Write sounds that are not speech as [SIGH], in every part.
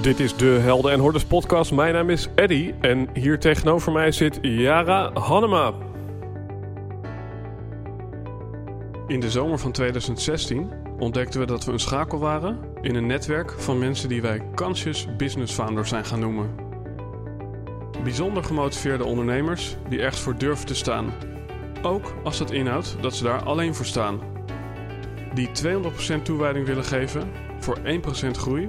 Dit is de Helden en Hordes podcast. Mijn naam is Eddy en hier tegenover mij zit Yara Hannema. In de zomer van 2016 ontdekten we dat we een schakel waren in een netwerk van mensen die wij conscious business founders zijn gaan noemen. Bijzonder gemotiveerde ondernemers die ergens voor durven te staan. Ook als dat inhoudt dat ze daar alleen voor staan. Die 200% toewijding willen geven voor 1% groei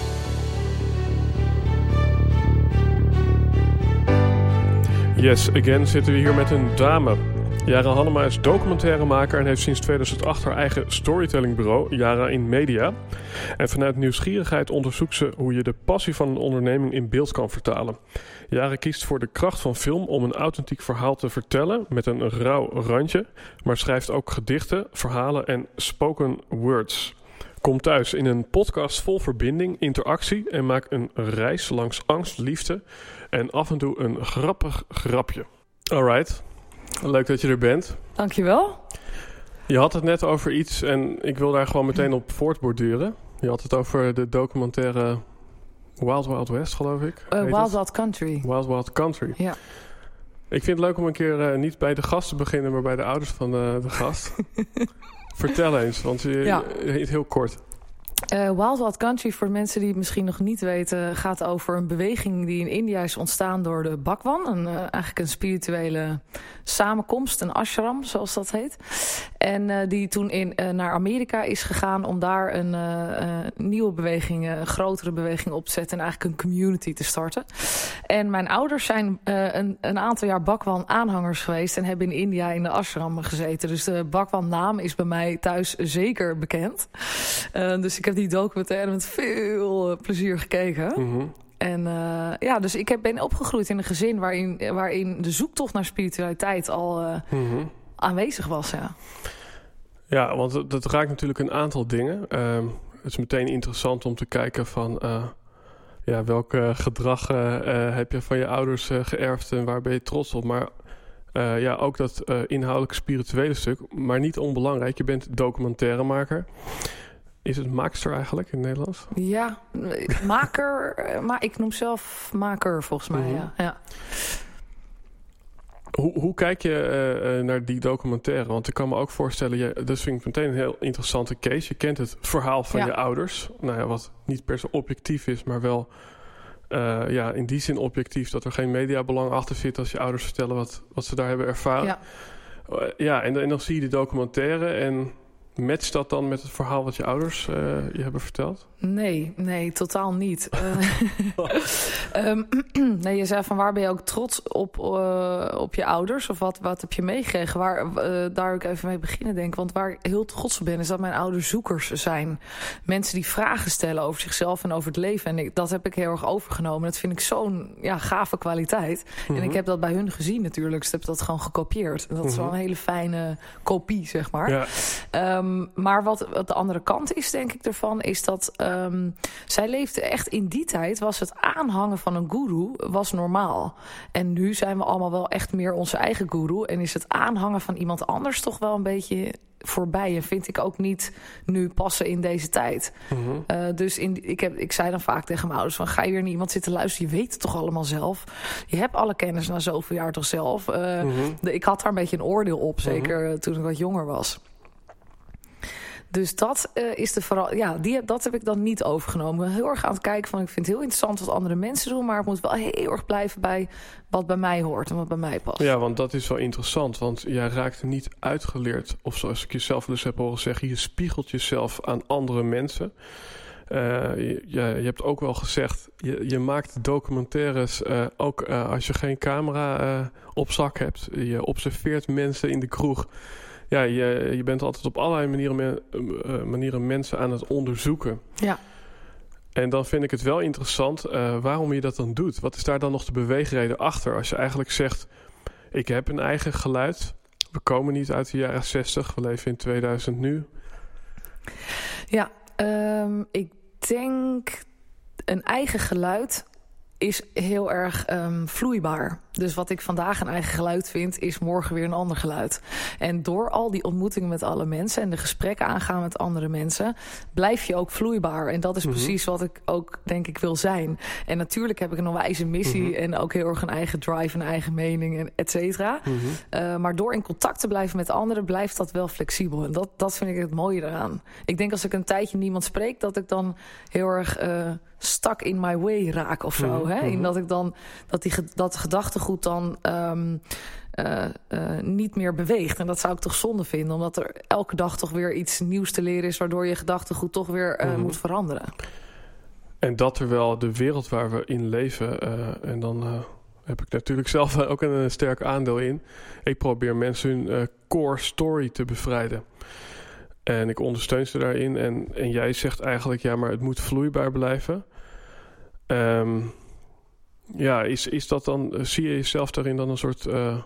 Yes, again zitten we hier met een dame. Jara Hannema is documentairemaker en heeft sinds 2008 haar eigen storytellingbureau, Jara in Media. En vanuit nieuwsgierigheid onderzoekt ze hoe je de passie van een onderneming in beeld kan vertalen. Jara kiest voor de kracht van film om een authentiek verhaal te vertellen met een rauw randje, maar schrijft ook gedichten, verhalen en spoken words. Kom thuis in een podcast vol verbinding, interactie en maak een reis langs angst, liefde en af en toe een grappig grapje. Alright, leuk dat je er bent. Dankjewel. Je had het net over iets en ik wil daar gewoon meteen op voortborduren. Je had het over de documentaire Wild Wild West, geloof ik. Uh, Heet Wild het? Wild Country. Wild Wild Country. Ja. Ik vind het leuk om een keer eh, niet bij de gast te beginnen, maar bij de ouders van eh, de gast. [LAUGHS] Vertel eens, want je, Ja. heel kort. Eh, Wild Wild Country, voor mensen die het misschien nog niet weten, gaat over een beweging die in India is ontstaan door de Bhagwan. Een, eh, eigenlijk een spirituele samenkomst, een ashram zoals dat heet. En eh, die toen in, naar Amerika is gegaan om daar een nieuwe beweging, een grotere beweging op te zetten en eigenlijk een community te starten. En mijn ouders zijn een, een aantal jaar Bhagwan aanhangers geweest en hebben in India in de ashram gezeten. Dus de Bhagwan naam is bij mij thuis zeker bekend. Dus ik heb die documentaire met veel eh, plezier gekeken. Mhm. En eh, ja, dus ik heb, ben opgegroeid in een gezin waarin, waarin de zoektocht naar spiritualiteit al eh, Mhm. aanwezig was. Ja. Ja, want dat raakt natuurlijk een aantal dingen. Ehm, het is meteen interessant om te kijken van... ja, welk eh, gedrag heb je van je ouders geërfd en waar ben je trots op? Maar ja, ook dat eh, inhoudelijk spirituele stuk. Maar niet onbelangrijk, je bent documentairemaker. Is het maakster eigenlijk in het Nederlands? Ja, maker, eh, maar ik noem zelf maker volgens mij. Mhm. ja. Ja. Hoe, hoe kijk je eh, eh, naar die documentaire? Want ik kan me ook voorstellen, je, dat vind ik meteen een heel interessante case. Je kent het verhaal van Ja. je ouders. Nou ja, wat niet per se objectief is, maar wel ja, in die zin objectief dat er geen mediabelang achter zit als je ouders vertellen wat, wat ze daar hebben ervaren. Ja. Ja, en, en dan zie je de documentaire en matcht dat dan met het verhaal wat je ouders eh, je hebben verteld? Nee, nee, totaal niet. [LAUGHS] Eh, [LAUGHS] ehm, [CLEARS THROAT] nee, je zei van waar ben je ook trots op, eh, op je ouders? Of wat, wat heb je meegekregen? Waar, eh, daar wil ik even mee beginnen, denk ik. Want waar ik heel trots op ben, is dat mijn ouders zoekers zijn. Mensen die vragen stellen over zichzelf en over het leven. En ik, dat heb ik heel erg overgenomen. Dat vind ik zo'n ja, gave kwaliteit. En Mhm. ik heb dat bij hun gezien natuurlijk. Dus ik heb dat gewoon gekopieerd. En dat is wel Mhm. een hele fijne kopie, zeg maar. Ja, Ehm, maar wat, wat de andere kant is, denk ik, ervan, is dat ehm, zij leefde echt in die tijd, was het aanhangen van een guru was normaal. En nu zijn we allemaal wel echt meer onze eigen guru. En is het aanhangen van iemand anders toch wel een beetje voorbij. En vind ik ook niet nu passen in deze tijd. mhm. Eh, dus in, ik, heb, ik zei dan vaak tegen mijn ouders: van, ga je weer naar iemand zitten luisteren? Je weet het toch allemaal zelf. Je hebt alle kennis na zoveel jaar toch zelf. Eh, Mhm. de- ik had daar een beetje een oordeel op, zeker eh, toen ik wat jonger was. Dus dat eh, is de vooral. Ja, die, dat heb ik dan niet overgenomen. Heel erg aan het kijken van. Ik vind het heel interessant wat andere mensen doen, maar het moet wel heel erg blijven bij wat bij mij hoort en wat bij mij past. Ja, want dat is wel interessant. Want jij raakt niet uitgeleerd. Of zoals ik jezelf eens heb horen zeggen... je spiegelt jezelf aan andere mensen. Eh, je, je, hebt ook wel gezegd... je, je maakt documentaires eh, ook als je geen camera op zak hebt. Je observeert mensen in de kroeg. Ja, je, je bent altijd op allerlei manieren, eh, manieren mensen aan het onderzoeken. Ja. En dan vind ik het wel interessant eh, waarom je dat dan doet. Wat is daar dan nog de beweegreden achter? Als je eigenlijk zegt, ik heb een eigen geluid. We komen niet uit de jaren 60, we leven in 2000 nu. Ja, um, ik denk een eigen geluid is heel erg um, vloeibaar. Dus wat ik vandaag een eigen geluid vind, is morgen weer een ander geluid. En door al die ontmoetingen met alle mensen en de gesprekken aangaan met andere mensen, blijf je ook vloeibaar. En dat is mm -hmm. precies wat ik ook denk ik wil zijn. En natuurlijk heb ik een onwijze missie mm -hmm. en ook heel erg een eigen drive, een eigen mening en et cetera. Mm -hmm. uh, maar door in contact te blijven met anderen, blijft dat wel flexibel. En dat, dat vind ik het mooie eraan. Ik denk als ik een tijdje niemand spreek, dat ik dan heel erg uh, stak in my way raak of zo. Hè? In dat ik dan dat die dat gedachtegoed dan um, uh, uh, niet meer beweegt. En dat zou ik toch zonde vinden, omdat er elke dag toch weer iets nieuws te leren is, waardoor je gedachtegoed toch weer uh, moet veranderen. En dat terwijl de wereld waar we in leven, en dan heb ik natuurlijk [LAUGHS] zelf ook een, een, sterk aandeel in. Ik probeer mensen hun core story te bevrijden. En ik ondersteun ze daarin. En, en jij zegt eigenlijk, ja, maar het moet vloeibaar blijven. Um, ja, is, is dat dan, zie je jezelf daarin dan een soort uh,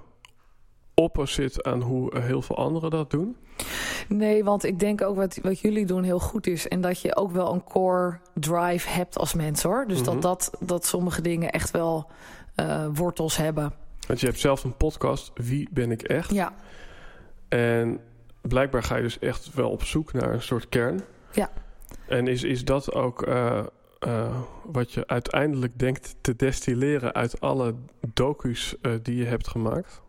opposite aan hoe heel veel anderen dat doen? Nee, want ik denk ook wat, wat jullie doen heel goed is. En dat je ook wel een core drive hebt als mens hoor. Dus mm -hmm. dat, dat, dat sommige dingen echt wel uh, wortels hebben. Want je hebt zelf een podcast, Wie ben ik echt? Ja. En blijkbaar ga je dus echt wel op zoek naar een soort kern. Ja. En is, is dat ook uh, uh, wat je uiteindelijk denkt te destilleren uit alle docu's uh, die je hebt gemaakt?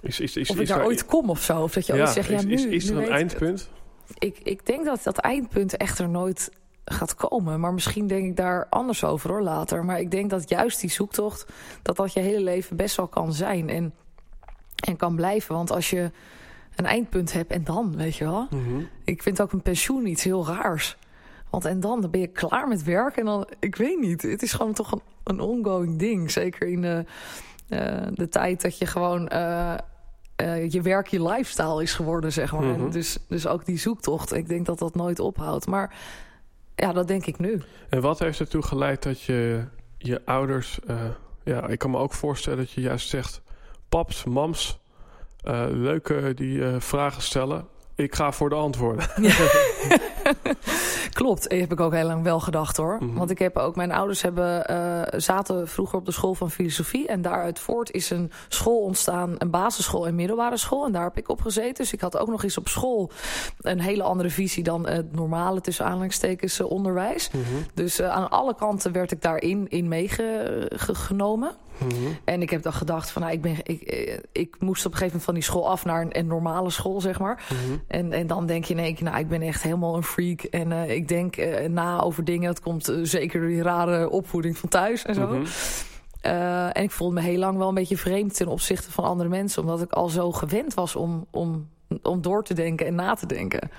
Is, is, is, of ik daar, ooit kom of zo? Of dat je ja, ooit zegt, ja, nu, is, is er nu een eindpunt? Ik, ik denk dat dat eindpunt echter nooit gaat komen. Maar misschien denk ik daar anders over hoor, later. Maar ik denk dat juist die zoektocht... dat dat je hele leven best wel kan zijn en, en kan blijven. Want als je een eindpunt hebt en dan, weet je wel... Mm -hmm. Ik vind ook een pensioen iets heel raars. Want en dan, dan ben je klaar met werk en dan, ik weet niet. Het is gewoon toch een, een ongoing ding. Zeker in de, uh, de tijd dat je gewoon uh, uh, je werk je lifestyle is geworden, zeg maar. Mm -hmm. dus, dus ook die zoektocht, ik denk dat dat nooit ophoudt. Maar ja, dat denk ik nu. En wat heeft ertoe geleid dat je je ouders... ja, ik kan me ook voorstellen dat je juist zegt... paps, mams, leuke die vragen stellen ik ga voor de antwoorden. Ja. [LAUGHS] [LAUGHS] Klopt, heb ik ook heel lang wel gedacht hoor. Mm -hmm. Want ik heb ook, mijn ouders hebben, uh, zaten vroeger op de school van filosofie. En daaruit voort is een school ontstaan, een basisschool en middelbare school. En daar heb ik op gezeten. Dus ik had ook nog eens op school een hele andere visie dan het normale tussen aanhalingstekens onderwijs. Mm -hmm. Dus uh, aan alle kanten werd ik daarin in meegenomen. Mm -hmm. En ik heb dan gedacht van, nou, ik, ben, ik, ik moest op een gegeven moment van die school af naar een, een normale school, zeg maar. Mm -hmm. en, en dan denk je in één keer, nou, ik ben echt helemaal een freak. En uh, ik denk uh, na over dingen, dat komt uh, zeker door die rare opvoeding van thuis en zo. Mm -hmm. en ik voelde me heel lang wel een beetje vreemd ten opzichte van andere mensen. Omdat ik al zo gewend was om, om, om door te denken en na te denken.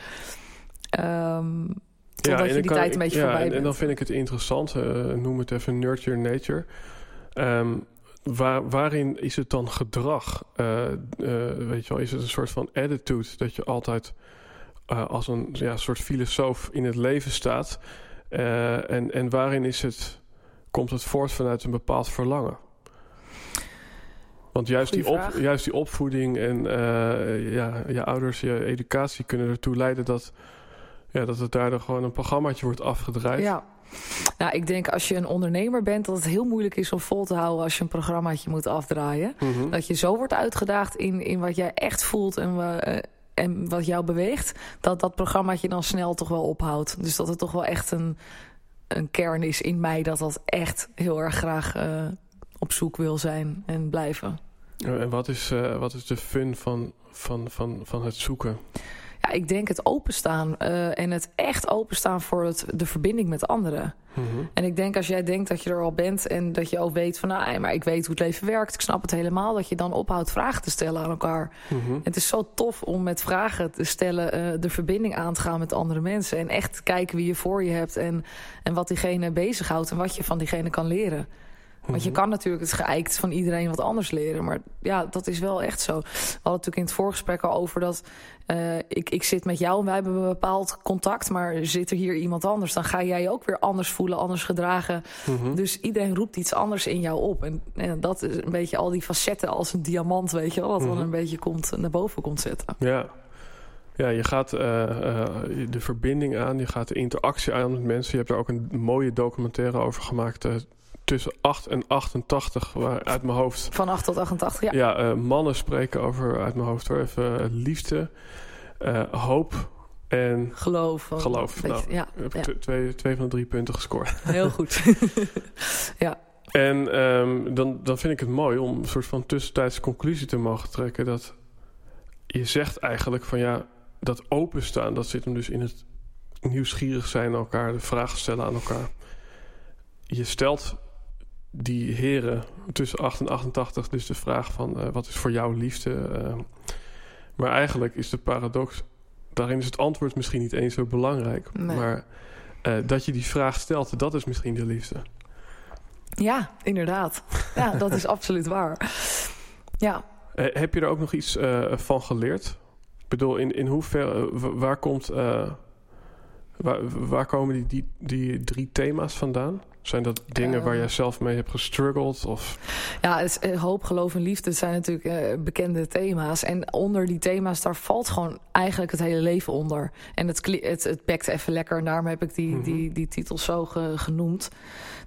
Um, totdat ja, je die tijd een beetje ja, voorbij en, en dan vind ik het interessant, noem het even nurture nature... Um, waar, waarin is het dan gedrag? Uh, uh, weet je wel, is het een soort van attitude dat je altijd uh, als een ja, soort filosoof in het leven staat? en, en waarin is het, komt het voort vanuit een bepaald verlangen? Want juist die, op, juist die opvoeding en ja, je ouders, je educatie kunnen ertoe leiden dat, ja, dat het daardoor gewoon een programmaatje wordt afgedraaid. Ja. Nou, ik denk als je een ondernemer bent... dat het heel moeilijk is om vol te houden als je een programmaatje moet afdraaien. Mm -hmm. Dat je zo wordt uitgedaagd in, in wat jij echt voelt en, uh, en wat jou beweegt... dat dat programmaatje dan snel toch wel ophoudt. Dus dat het toch wel echt een, een kern is in mij... dat dat echt heel erg graag uh, op zoek wil zijn en blijven. En wat is, uh, wat is de fun van, van, van, van het zoeken? Ja, ik denk het openstaan uh, en het echt openstaan voor het, de verbinding met anderen. Mm -hmm. En ik denk als jij denkt dat je er al bent en dat je ook weet van... nou, maar ik weet hoe het leven werkt, ik snap het helemaal... dat je dan ophoudt vragen te stellen aan elkaar. Mm -hmm. Het is zo tof om met vragen te stellen uh, de verbinding aan te gaan met andere mensen... en echt kijken wie je voor je hebt en, en wat diegene bezighoudt... en wat je van diegene kan leren. Want je Mhm. kan natuurlijk het geëikt van iedereen wat anders leren. Maar ja, dat is wel echt zo. We hadden natuurlijk in het voorgesprek al over dat... eh, ik, ik zit met jou en wij hebben een bepaald contact... maar zit er hier iemand anders... dan ga jij je ook weer anders voelen, anders gedragen. Mhm. Dus iedereen roept iets anders in jou op. En, en dat is een beetje al die facetten als een diamant, weet je wel... wat Mhm. dan een beetje komt, naar boven komt zetten. Ja. Ja, je gaat eh, eh, de verbinding aan, je gaat de interactie aan met mensen. Je hebt er ook een mooie documentaire over gemaakt. Tussen 8 en 88, waar, uit mijn hoofd. Van 8 tot 88, ja. Ja, eh, mannen spreken over, uit mijn hoofd hoor, even eh, liefde, eh, hoop en Geloof. Geloof, beetje- nou, ja, ik heb ja, twee, twee van de drie punten gescoord. [LAUGHS] heel goed. [LAUGHS] En ehm, dan, dan vind ik het mooi om een soort van tussentijdse conclusie te mogen trekken. Dat je zegt eigenlijk van ja, dat openstaan, dat zit hem dus in het nieuwsgierig zijn naar elkaar, de vragen stellen aan elkaar. Je stelt die heren tussen 8 en 88 dus de vraag van eh, wat is voor jou liefde? Eh, maar eigenlijk is de paradox, daarin is het antwoord misschien niet eens zo belangrijk. Nee. Maar eh, dat je die vraag stelt, dat is misschien de liefde. Ja, inderdaad. Ja, dat is absoluut waar. Ja, heb je er ook nog iets van geleerd? Ik bedoel, in, in hoeverre, wa- waar komt, waar, waar komen die, die, die drie thema's vandaan? Zijn dat dingen waar Eh. jij zelf mee hebt gestruggeld? Of, ja het is, eh, hoop, geloof en liefde zijn natuurlijk eh, bekende thema's. En onder die thema's, daar valt gewoon eigenlijk het hele leven onder. En het, het, het pakt even lekker. En daarom heb ik die, Mhm. die, die titels zo ge- genoemd.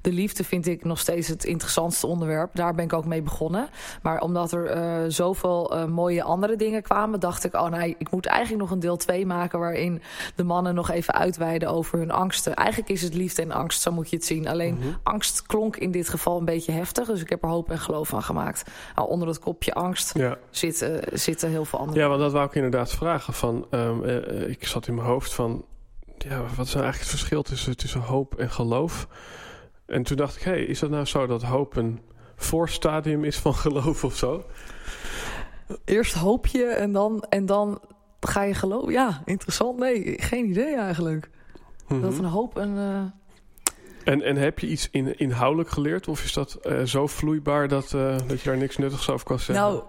De liefde vind ik nog steeds het interessantste onderwerp. Daar ben ik ook mee begonnen. Maar omdat er eh, zoveel eh, mooie andere dingen kwamen, dacht ik: oh nee, ik moet eigenlijk nog een deel 2 maken. waarin de mannen nog even uitweiden over hun angsten. Eigenlijk is het liefde en angst, zo moet je het zien. Alleen Mhm. angst klonk in dit geval een beetje heftig. Dus ik heb er hoop en geloof van gemaakt. Nou, onder het kopje angst ja. zitten, zitten heel veel andere. ja, want dat wou ik inderdaad vragen. Van, ehm, eh, ik zat in mijn hoofd van, ja, wat is nou eigenlijk het verschil tussen, tussen hoop en geloof? En toen dacht ik, hey, is dat nou zo dat hoop een voorstadium is van geloof of zo? Eerst hoop je en dan, en dan ga je geloven. Ja, interessant. Nee, geen idee eigenlijk. Mhm. Dat een hoop een. eh, En, en heb je iets in, inhoudelijk geleerd? Of is dat eh, zo vloeibaar dat, eh, dat je daar niks nuttigs over kan zeggen? Nou,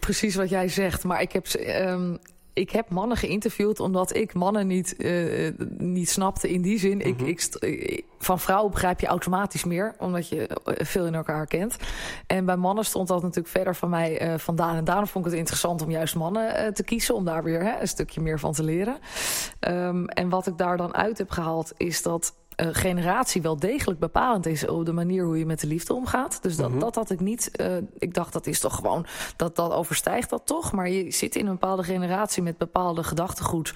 precies wat jij zegt. Maar ik heb, ehm, ik heb mannen geïnterviewd omdat ik mannen niet, eh, niet snapte in die zin. ik, Mhm. ik, ik- van vrouwen begrijp je automatisch meer, omdat je eh, veel in elkaar kent. En bij mannen stond dat natuurlijk verder van mij eh, vandaan. En daarom vond ik het interessant om juist mannen eh, te kiezen, om daar weer hè, een stukje meer van te leren. Ehm, en wat ik daar dan uit heb gehaald, is dat eh, generatie wel degelijk bepalend is op de manier hoe je met de liefde omgaat. Dus dat, Mhm. dat had ik niet. eh, ik dacht dat is toch gewoon dat dat overstijgt dat toch. Maar je zit in een bepaalde generatie met bepaalde gedachtegoed.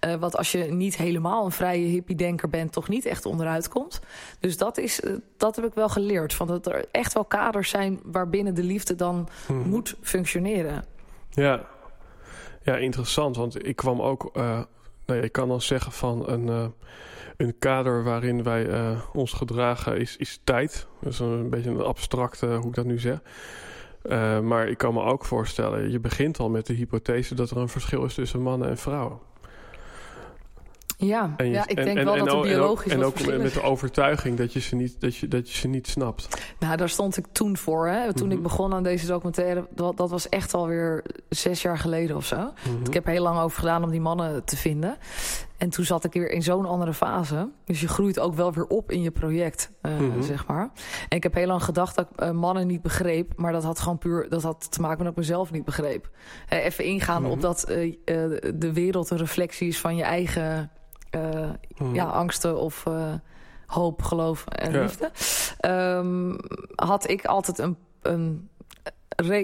eh, wat als je niet helemaal een vrije hippie-denker bent, toch niet echt onderuit komt. Dus dat, is, dat heb ik wel geleerd. Van dat er echt wel kaders zijn waarbinnen de liefde dan Mhm. moet functioneren. Ja. ja, interessant. Want ik kwam ook... eh nou ik kan dan zeggen van een, eh, een kader waarin wij eh, ons gedragen is, is tijd. Dat is een beetje een abstracte hoe ik dat nu zeg. Eh, maar ik kan me ook voorstellen, je begint al met de hypothese dat er een verschil is tussen mannen en vrouwen. Ja, je- ja ik en- denk en- wel en dat er ook- en ook- biologisch En ook, met de overtuiging dat je ze niet, dat je, dat je ze niet snapt. Nou, daar stond ik toen voor. Hè. Toen Mhm. ik begon aan deze documentaire, dat, dat was echt alweer zes jaar geleden of zo. Mhm. Ik heb er heel lang over gedaan om die mannen te vinden. En toen zat ik weer in zo'n andere fase. Dus je groeit ook wel weer op in je project, eh, Mhm. zeg maar. En ik heb heel lang gedacht dat ik eh, mannen niet begreep. Maar dat had gewoon puur dat had te maken met dat ik mezelf niet begreep. Eh, even ingaan Mhm. op dat de wereld een reflectie is van je eigen eh, Mhm. ja, angsten of eh, hoop, geloof en Ja. liefde. Ehm, had ik altijd een. een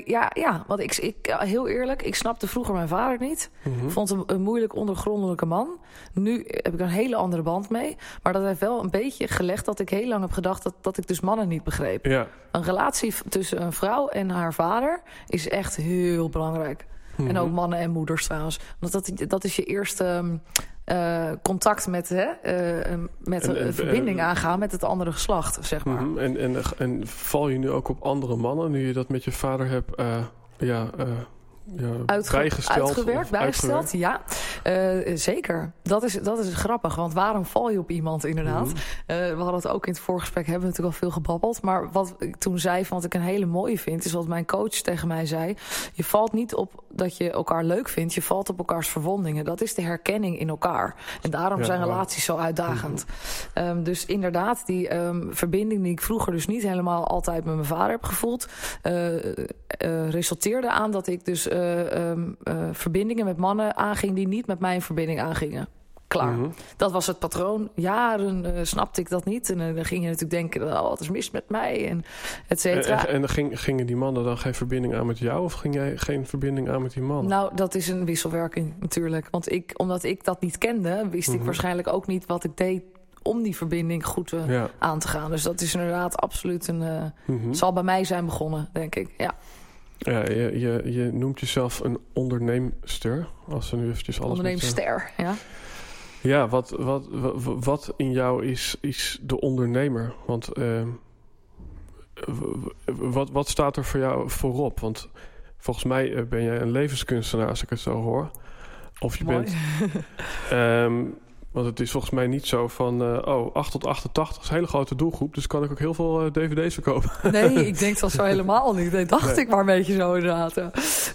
ja, ja, want ik, ik, heel eerlijk, ik snapte vroeger mijn vader niet. Mhm. Ik vond hem een moeilijk ondergrondelijke man. Nu heb ik een hele andere band mee. Maar dat heeft wel een beetje gelegd dat ik heel lang heb gedacht dat, dat ik dus mannen niet begreep. Ja. Een relatie tussen een vrouw en haar vader is echt heel belangrijk. En Mhm. ook mannen en moeders trouwens. Want dat, dat is je eerste eh, contact met, hè, eh, met En- een en- verbinding en- aangaan met het andere geslacht, zeg maar. Mhm. en, en, en val je nu ook op andere mannen nu je dat met je vader hebt eh, ja, ja, Uitge- bijgesteld? uitgewerkt, bijgesteld, ja. Uh, zeker. Dat is, dat is grappig. Want waarom val je op iemand inderdaad? Mm -hmm. uh, we hadden het ook in het voorgesprek, hebben we natuurlijk al veel gebabbeld. Maar wat ik toen zei, van wat ik een hele mooie vind... is wat mijn coach tegen mij zei. Je valt niet op dat je elkaar leuk vindt. Je valt op elkaars verwondingen. Dat is de herkenning in elkaar. En daarom ja, zijn relaties zo uitdagend. Mm -hmm. um, dus inderdaad, die um, verbinding die ik vroeger dus niet helemaal altijd met mijn vader heb gevoeld... Uh, resulteerde aan dat ik dus um, verbindingen met mannen aanging... die niet met mij in verbinding aangingen. Klaar. Mm -hmm. Dat was het patroon. Jaren uh, snapte ik dat niet. En uh, dan ging je natuurlijk denken, oh, wat is mis met mij? En et cetera. En, en, en ging, gingen die mannen dan geen verbinding aan met jou? Of ging jij geen verbinding aan met die man? Nou, dat is een wisselwerking natuurlijk. Want ik, omdat ik dat niet kende, wist mm -hmm. ik Mhm. waarschijnlijk ook niet wat ik deed om die verbinding goed uh, ja. aan te gaan. Dus dat is inderdaad absoluut een... Mm -hmm. zal bij mij zijn begonnen, denk ik. Ja. Ja, je, je, je noemt jezelf een onderneemster. Als we nu eventjes alles Onderneemster, ja. Ja, wat, wat, wat, wat, in jou is, is de ondernemer? Want uh, wat, wat staat er voor jou voorop? Want volgens mij eh, ben jij een levenskunstenaar, als ik het zo hoor. Of je Mooi. bent... um, [LAUGHS] want het is volgens mij niet zo van... Uh, oh, 8 tot 88 is een hele grote doelgroep... dus kan ik ook heel veel uh, dvd's verkopen. [LAUGHS] Nee, ik denk dat zo [LAUGHS] helemaal niet. Nee, dacht nee. ik maar een beetje zo inderdaad.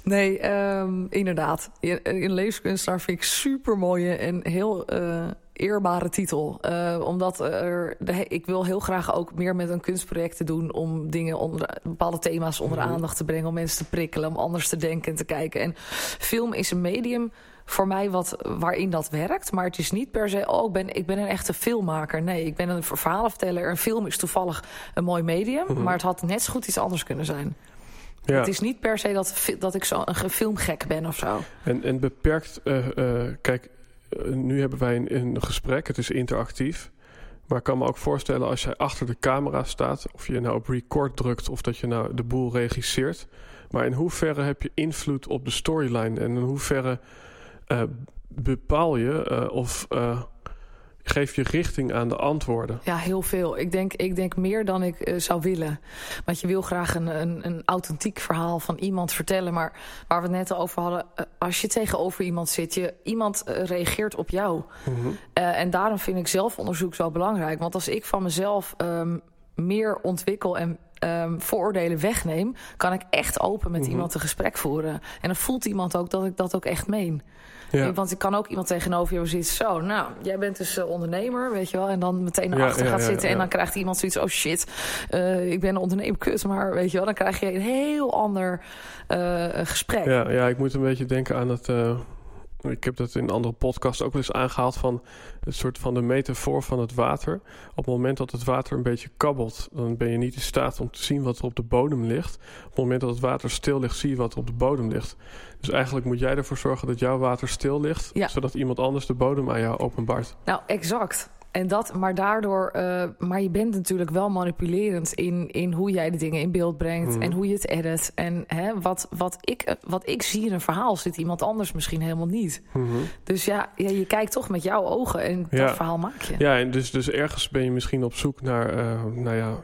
Nee, um, inderdaad. Een levenskunstenaar vind ik super mooie en heel... Uh, eerbare titel. Uh, omdat er, de, ik wil heel graag ook meer met een kunstprojecten doen... om dingen onder, bepaalde thema's onder de aandacht te brengen... om mensen te prikkelen, om anders te denken en te kijken. En film is een medium voor mij wat, waarin dat werkt. Maar het is niet per se, oh, ik ben, ik ben een echte filmmaker. Nee, ik ben een verhalenverteller. Een film is toevallig een mooi medium... Mm -hmm. maar het had net zo goed iets anders kunnen zijn. Ja. Het is niet per se dat, dat ik zo een filmgek ben of zo. En, en beperkt... Uh, uh, kijk, nu hebben wij een, een, gesprek. Het is interactief. Maar ik kan me ook voorstellen als jij achter de camera staat... of je nou op record drukt of dat je nou de boel regisseert... maar in hoeverre heb je invloed op de storyline... en in hoeverre uh, bepaal je uh, of uh, geef je richting aan de antwoorden? Ja, heel veel. Ik denk, ik denk meer dan ik zou willen. Want je wil graag een, een, een, authentiek verhaal van iemand vertellen. Maar waar we het net al over hadden... Als je tegenover iemand zit, je, iemand reageert op jou. Mm -hmm. en daarom vind ik zelfonderzoek zo belangrijk. Want als ik van mezelf um, meer ontwikkel en um, vooroordelen wegneem... kan ik echt open met mm -hmm. iemand een gesprek voeren. En dan voelt iemand ook dat ik dat ook echt meen. Ja. Want ik kan ook iemand tegenover jou zitten. Zo, nou, jij bent dus uh, ondernemer, weet je wel. En dan meteen naar achter gaat zitten. En dan krijgt iemand zoiets. Oh shit, uh, ik ben een ondernemer, kut. Maar weet je wel, dan krijg je een heel ander uh, gesprek. Ja, ja, ik moet een beetje denken aan het... ik heb dat in andere podcasts ook wel eens aangehaald van het soort van de metafoor van het water. Op het moment dat het water een beetje kabbelt, dan ben je niet in staat om te zien wat er op de bodem ligt. Op het moment dat het water stil ligt, zie je wat er op de bodem ligt. Dus eigenlijk moet jij ervoor zorgen dat jouw water stil ligt, ja. zodat iemand anders de bodem aan jou openbaart. Nou, exact. En dat, maar daardoor, uh, maar je bent natuurlijk wel manipulerend in, in hoe jij de dingen in beeld brengt mm. en hoe je het edit. En hè, wat, wat, ik, wat ik zie in een verhaal zit iemand anders misschien helemaal niet. Mm -hmm. Dus ja, ja, je kijkt toch met jouw ogen en ja. dat verhaal maak je. Ja, en dus, dus ergens ben je misschien op zoek naar, uh, nou ja,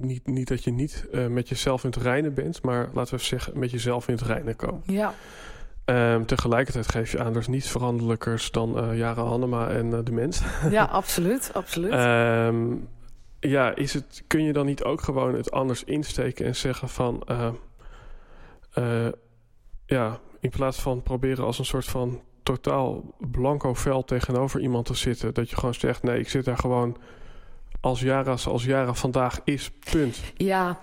niet, niet dat je niet uh, met jezelf in het reinen bent, maar laten we zeggen, met jezelf in het reinen komen. Ja. Um, tegelijkertijd geef je aan, er is niets veranderlijkers dan uh, Jara Hannema en uh, de mens. Ja, [LAUGHS] absoluut, absoluut. Um, ja, is het, kun je dan niet ook gewoon het anders insteken en zeggen van... Uh, ja, in plaats van proberen als een soort van totaal blanco vel tegenover iemand te zitten... dat je gewoon zegt, nee, ik zit daar gewoon als Jara zoals Jara vandaag is, punt. Ja,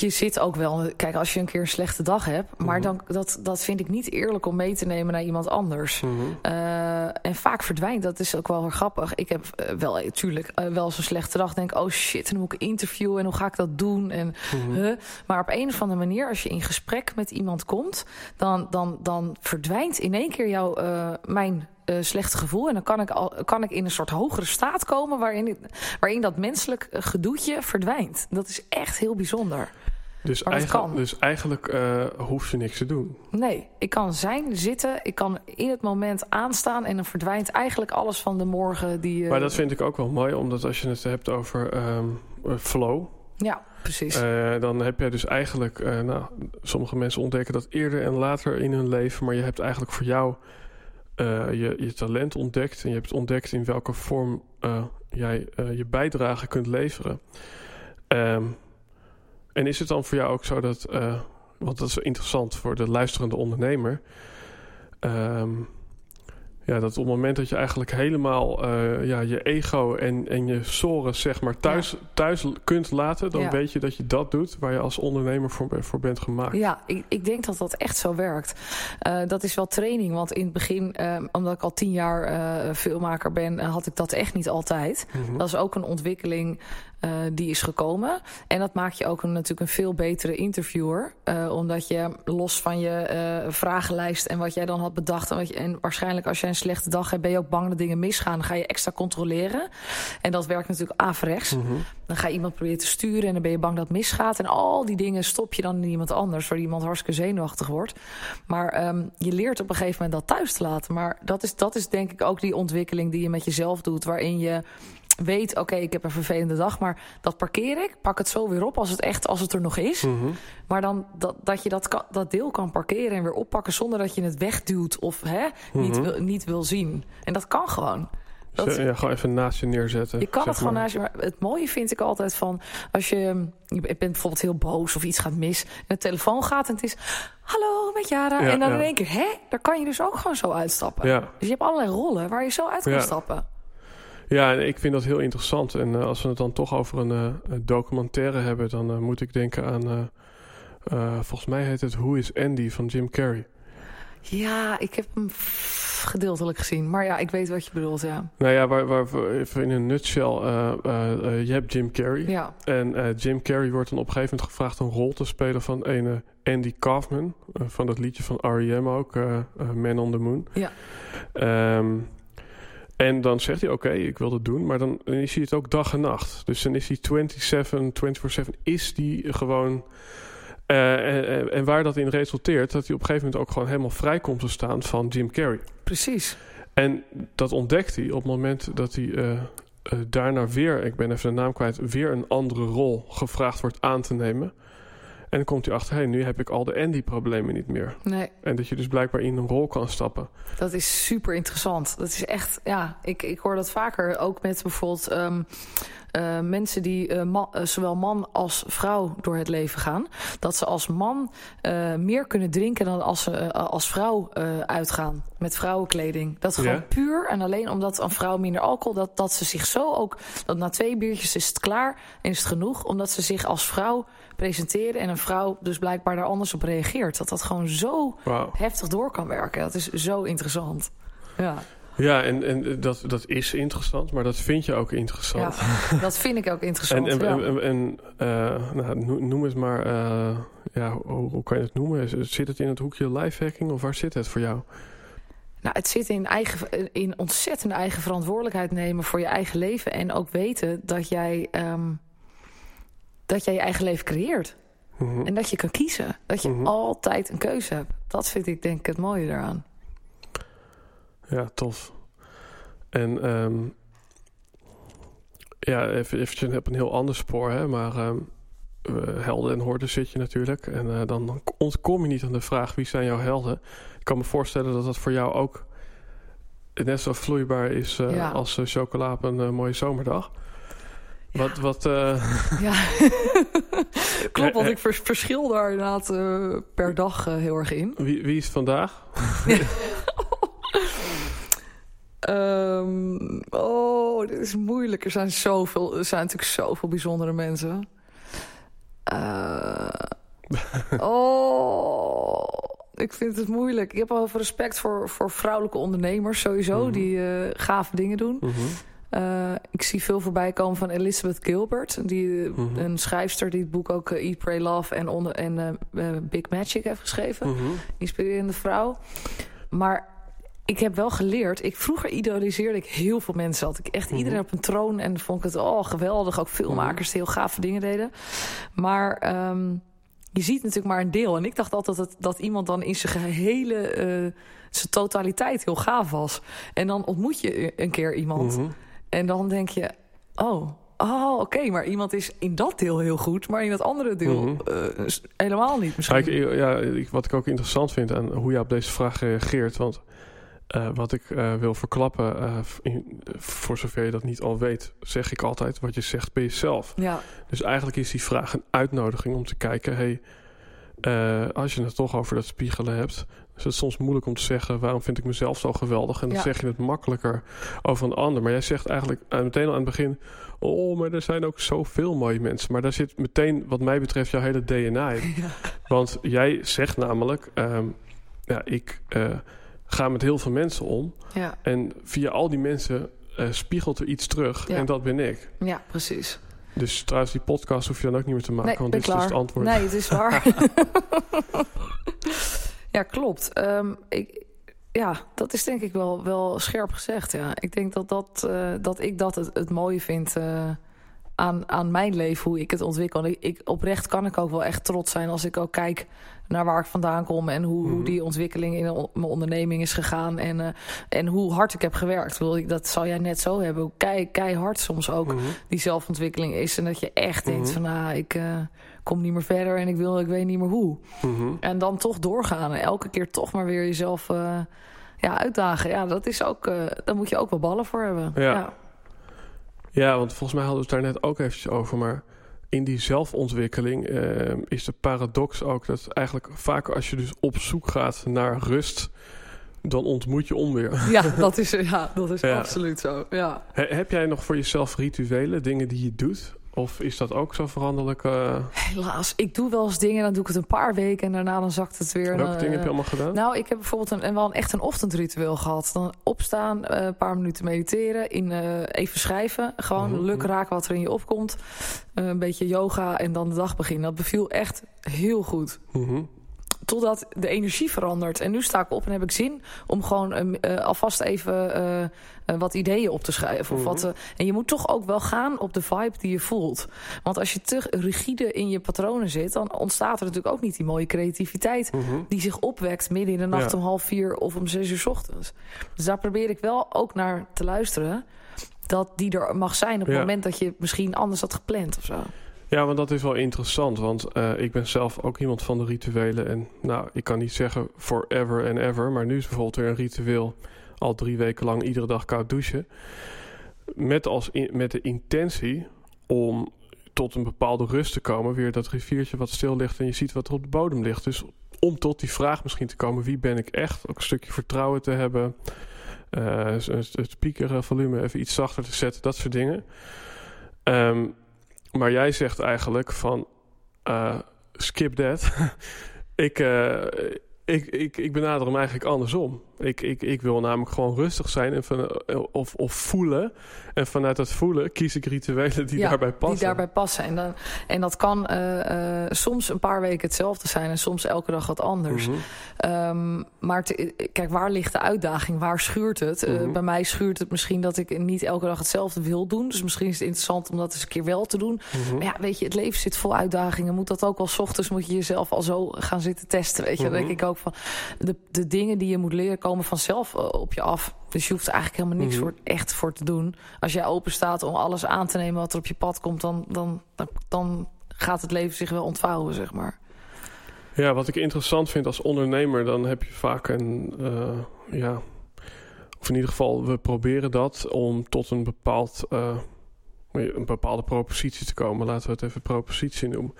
je zit ook wel... Kijk, als je een keer een slechte dag hebt... maar Mhm. dan, dat, dat vind ik niet eerlijk om mee te nemen naar iemand anders. Mhm. Uh, en vaak verdwijnt, dat is ook wel grappig. Ik heb uh, wel, natuurlijk, uh, wel zo'n slechte dag. Denk, oh shit, en hoe ik interviewen en hoe ga ik dat doen? En, huh? Maar op een of andere manier, als je in gesprek met iemand komt... dan, dan, dan verdwijnt in één keer jouw, mijn uh, slechte gevoel. En dan kan ik, al, kan ik in een soort hogere staat komen... waarin, waarin dat menselijk gedoetje verdwijnt. Dat is echt heel bijzonder. Dus, eigenlijk, dus eigenlijk uh, hoef je niks te doen. Nee, ik kan zijn, zitten, ik kan in het moment aanstaan... en dan verdwijnt eigenlijk alles van de morgen die... Uh, maar dat vind ik ook wel mooi, omdat als je het hebt over um, flow... Ja, precies. Uh, dan heb je dus eigenlijk... nou, sommige mensen ontdekken dat eerder en later in hun leven... maar je hebt eigenlijk voor jou eh, je, je talent ontdekt en je hebt ontdekt in welke vorm eh, jij eh, je bijdrage kunt leveren. Ehm, en is het dan voor jou ook zo dat, eh, want dat is interessant voor de luisterende ondernemer, ehm, ja, dat op het moment dat je eigenlijk helemaal eh, ja, je ego en, en je sores zeg maar thuis, thuis kunt laten, dan Ja. weet je dat je dat doet waar je als ondernemer voor, voor bent gemaakt. Ja, ik, ik denk dat dat echt zo werkt. Eh, dat is wel training, want in het begin, eh, omdat ik al tien jaar filmmaker ben, had ik dat echt niet altijd. Mhm. Dat is ook een ontwikkeling eh, die is gekomen. En dat maakt je ook een, natuurlijk een veel betere interviewer. eh, omdat je los van je eh, vragenlijst en wat jij dan had bedacht. En, wat je, en waarschijnlijk als jij een slechte dag hebt, ben je ook bang dat dingen misgaan. Dan ga je extra controleren. En dat werkt natuurlijk averechts. Mhm. Dan ga je iemand proberen te sturen en dan ben je bang dat het misgaat. En al die dingen stop je dan in iemand anders, waar iemand hartstikke zenuwachtig wordt. Maar ehm, je leert op een gegeven moment dat thuis te laten. Maar dat is, dat is denk ik ook die ontwikkeling die je met jezelf doet, waarin je weet, oké, ik heb een vervelende dag, maar dat parkeer ik, pak het zo weer op als het echt, als het er nog is. Mhm. Maar dan dat, dat je dat, kan, dat deel kan parkeren en weer oppakken zonder dat je het wegduwt of hè, niet, Mhm. wil, niet wil zien. En dat kan gewoon. Dat, ja, gewoon even naast je neerzetten. je kan het gewoon naast je. Maar het mooie vind ik altijd van als je, je bent bijvoorbeeld heel boos of iets gaat mis. En de telefoon gaat en het is. Hallo met Jara. Ja, en dan ja. in één keer, hè? Daar kan je dus ook gewoon zo uitstappen. Ja. Dus je hebt allerlei rollen waar je zo uit kan stappen. Ja, ik vind dat heel interessant. En eh, als we het dan toch over een eh, een documentaire hebben, dan eh, moet ik denken aan. volgens mij heet het Who is Andy van Jim Carrey. Ja, ik heb hem gedeeltelijk gezien. Maar ja, ik weet wat je bedoelt, ja. Nou ja, waar, waar, even in een nutshell. je hebt Jim Carrey. Ja, En Jim Carrey wordt dan op een gegeven moment gevraagd een rol te spelen van ene Andy Kaufman. van dat liedje van R.E.M. ook, Man on the Moon. Ja. Ehm, en dan zegt hij, oké, ik wil dat doen. Maar dan is hij het ook dag en nacht. Dus dan is hij 27, 24-7 is die gewoon... eh, en, en- en waar dat in resulteert, dat hij op een gegeven moment ook gewoon helemaal vrij komt te staan van Jim Carrey. precies. En dat ontdekt hij op het moment dat hij eh, eh, daarna weer, ik ben even de naam kwijt, weer een andere rol gevraagd wordt aan te nemen. En dan komt hij achter, hey, nu heb ik al de Andy-problemen niet meer. Nee, En dat je dus blijkbaar in een rol kan stappen. dat is super interessant. Dat is echt, ja, ik, ik hoor dat vaker ook met bijvoorbeeld ehm, eh, mensen die eh, eh, zowel man als vrouw door het leven gaan. Dat ze als man meer kunnen drinken dan als ze als vrouw uitgaan met vrouwenkleding. Dat Ja? gewoon puur en alleen omdat een vrouw minder alcohol, dat, dat ze zich zo ook, dat na twee biertjes is het klaar en is het genoeg, omdat ze zich als vrouw presenteren en een vrouw dus blijkbaar daar anders op reageert. Dat dat gewoon zo heftig door kan werken. Dat is zo interessant. Ja, Ja, en, en dat, dat is interessant, maar dat vind je ook interessant. ja dat vind ik ook [LAUGHS] interessant. en, ja. en, en, eh, nou, no- noem het maar, eh, ja, hoe, hoe kan je het noemen? Zit het in het hoekje lifehacking of waar zit het voor jou? Nou, het zit in, eigen, in ontzettende eigen verantwoordelijkheid nemen voor je eigen leven. En ook weten dat jij, ehm, dat jij je eigen leven creëert. Mhm. En dat je kan kiezen. Dat je Mhm. altijd een keuze hebt. Dat vind ik denk ik het mooie daaraan. Ja, tof. En ehm, ja, even eventjes op een heel ander spoor, hè, maar ehm, eh, helden en horden zit je natuurlijk. En eh, dan ontkom je niet aan de vraag wie zijn jouw helden. Ik kan me voorstellen dat dat voor jou ook net zo vloeibaar is eh, Ja. als eh, chocola op een mooie zomerdag. Wat, wat, eh, Ja, [LAUGHS] klopt. Want ik vers- verschil daar inderdaad eh, per dag eh, heel erg in. wie, wie is vandaag? [LAUGHS] Ehm, oh, dit is moeilijk. Er zijn zoveel, er zijn natuurlijk zoveel bijzondere mensen. Eh, [LAUGHS] oh, ik vind het moeilijk. Ik heb wel veel respect voor, voor vrouwelijke ondernemers sowieso, Mhm. die eh, gave dingen doen. Mhm. Eh, ik zie veel voorbij komen van Elizabeth Gilbert, die, eh, Mhm. een schrijfster die het boek ook eh, Eat, Pray, Love en, onder, en Big Magic heeft geschreven Mhm. inspirerende vrouw. Maar ik heb wel geleerd. Ik, vroeger idoliseerde ik heel veel mensen. Had ik echt Mhm. iedereen op een troon. En vond ik het oh, geweldig. Ook filmmakers die heel gave dingen deden. Maar ehm, je ziet natuurlijk maar een deel. En ik dacht altijd dat, dat iemand dan in zijn gehele... eh, zijn totaliteit heel gaaf was. En dan ontmoet je een keer iemand. En dan denk je... Oh, oh oké. maar iemand is in dat deel heel goed. Maar in dat andere deel Mhm. eh, helemaal niet misschien. Kijk, ja, ik- wat ik ook interessant vind aan hoe je op deze vraag reageert. Want Uh, wat ik uh, wil verklappen, uh, in, voor zover je dat niet al weet, zeg ik altijd: wat je zegt bij jezelf. Ja. Dus eigenlijk is die vraag een uitnodiging om te kijken: hey, als je het toch over dat spiegelen hebt, is het soms moeilijk om te zeggen: waarom vind ik mezelf zo geweldig? En dan Ja. zeg je het makkelijker over een ander. Maar jij zegt eigenlijk meteen al aan het begin: oh, maar er zijn ook zoveel mooie mensen. Maar daar zit meteen, wat mij betreft, jouw hele DNA in. [LAUGHS] Ja. Want jij zegt namelijk: ehm, ja, ik ga met heel veel mensen om. Ja. En via al die mensen uh, spiegelt er iets terug. Ja. En dat ben ik. ja, precies. Dus trouwens, die podcast hoef je dan ook niet meer te maken. Nee, want dit is dus het antwoord. Nee, het is [LAUGHS] waar. [LAUGHS] ja, klopt. Ehm, ik, ja, dat is denk ik wel, wel scherp gezegd. Ja. Ik denk dat, dat, uh, dat ik dat het, het mooie vind uh, aan, aan mijn leven, hoe ik het ontwikkel. Ik, ik, oprecht kan ik ook wel echt trots zijn als ik ook kijk naar waar ik vandaan kom en hoe, Mhm. hoe die ontwikkeling in on- mijn onderneming is gegaan en, uh, en hoe hard ik heb gewerkt. Wil ik, dat zal jij net zo hebben. Hoe kei, keihard soms ook Mhm. die zelfontwikkeling is. En dat je echt denkt Mhm. van nou, ik kom niet meer verder en ik wil, ik weet niet meer hoe. Mhm. En dan toch doorgaan en elke keer toch maar weer jezelf uh, ja, uitdagen. Ja, dat is ook, uh, daar moet je ook wel ballen voor hebben. Ja. ja. Ja, want volgens mij hadden we het daar net ook eventjes over. Maar in die zelfontwikkeling uh, is de paradox ook dat eigenlijk vaak als je dus op zoek gaat naar rust, dan ontmoet je onweer. Ja, dat is, ja, dat is Ja. absoluut zo. Ja. He- heb jij nog voor jezelf rituelen, dingen die je doet? Of is dat ook zo veranderlijk? Uh... Helaas, ik doe wel eens dingen, dan doe ik het een paar weken en daarna dan zakt het weer. Welke dan, dingen heb je allemaal gedaan? Nou, ik heb bijvoorbeeld een, en wel een, echt een ochtendritueel gehad. Dan opstaan, uh, een paar minuten mediteren, in, uh, even schrijven. Gewoon Mhm. luk raken wat er in je opkomt. Een beetje yoga en dan de dag beginnen. Dat beviel echt heel goed. Mhm. Totdat de energie verandert. En nu sta ik op en heb ik zin om gewoon uh, alvast even uh, uh, wat ideeën op te schrijven. Of Mhm. wat, uh, en je moet toch ook wel gaan op de vibe die je voelt. Want als je te rigide in je patronen zit, dan ontstaat er natuurlijk ook niet die mooie creativiteit Mhm. die zich opwekt midden in de nacht Ja. om half vier of om zes uur 's ochtends. Dus daar probeer ik wel ook naar te luisteren. Dat die er mag zijn op het Ja. moment dat je misschien anders had gepland of zo. Ja, want dat is wel interessant. Want uh, ik ben zelf ook iemand van de rituelen. En nou, ik kan niet zeggen forever and ever. Maar nu is bijvoorbeeld weer een ritueel. Al drie weken lang iedere dag koud douchen. Met, als met de intentie om tot een bepaalde rust te komen. Weer dat riviertje wat stil ligt en je ziet wat er op de bodem ligt. Dus om tot die vraag misschien te komen. Wie ben ik echt? Ook een stukje vertrouwen te hebben. Uh, het speakervolume even iets zachter te zetten. Dat soort dingen. Um, maar jij zegt eigenlijk van uh, skip that. [LAUGHS] ik, uh, ik, ik, ik benader hem eigenlijk andersom. Ik, ik, ik wil namelijk gewoon rustig zijn en van, of, of voelen. En vanuit dat voelen kies ik rituelen die ja, daarbij passen. Die daarbij passen. En, dan, en dat kan uh, uh, soms een paar weken hetzelfde zijn en soms elke dag wat anders. Mhm. Um, maar te, kijk, waar ligt de uitdaging? Waar schuurt het? Mhm. Uh, bij mij schuurt het misschien dat ik niet elke dag hetzelfde wil doen. Dus misschien is het interessant om dat eens een keer wel te doen. Mhm. Maar ja, weet je, het leven zit vol uitdagingen. Moet dat ook wel 's ochtends moet je jezelf al zo gaan zitten testen. Weet je, dan denk ik ook van de, de dingen die je moet leren komen vanzelf uh, op je af. Dus je hoeft eigenlijk helemaal niks Mhm. voor, echt voor te doen. Als jij open staat om alles aan te nemen wat er op je pad komt, dan, dan, dan, dan gaat het leven zich wel ontvouwen, zeg maar. Ja, wat ik interessant vind als ondernemer, dan heb je vaak een, uh, ja, of in ieder geval, we proberen dat om tot een bepaald, uh, een bepaalde propositie te komen. Laten we het even propositie noemen.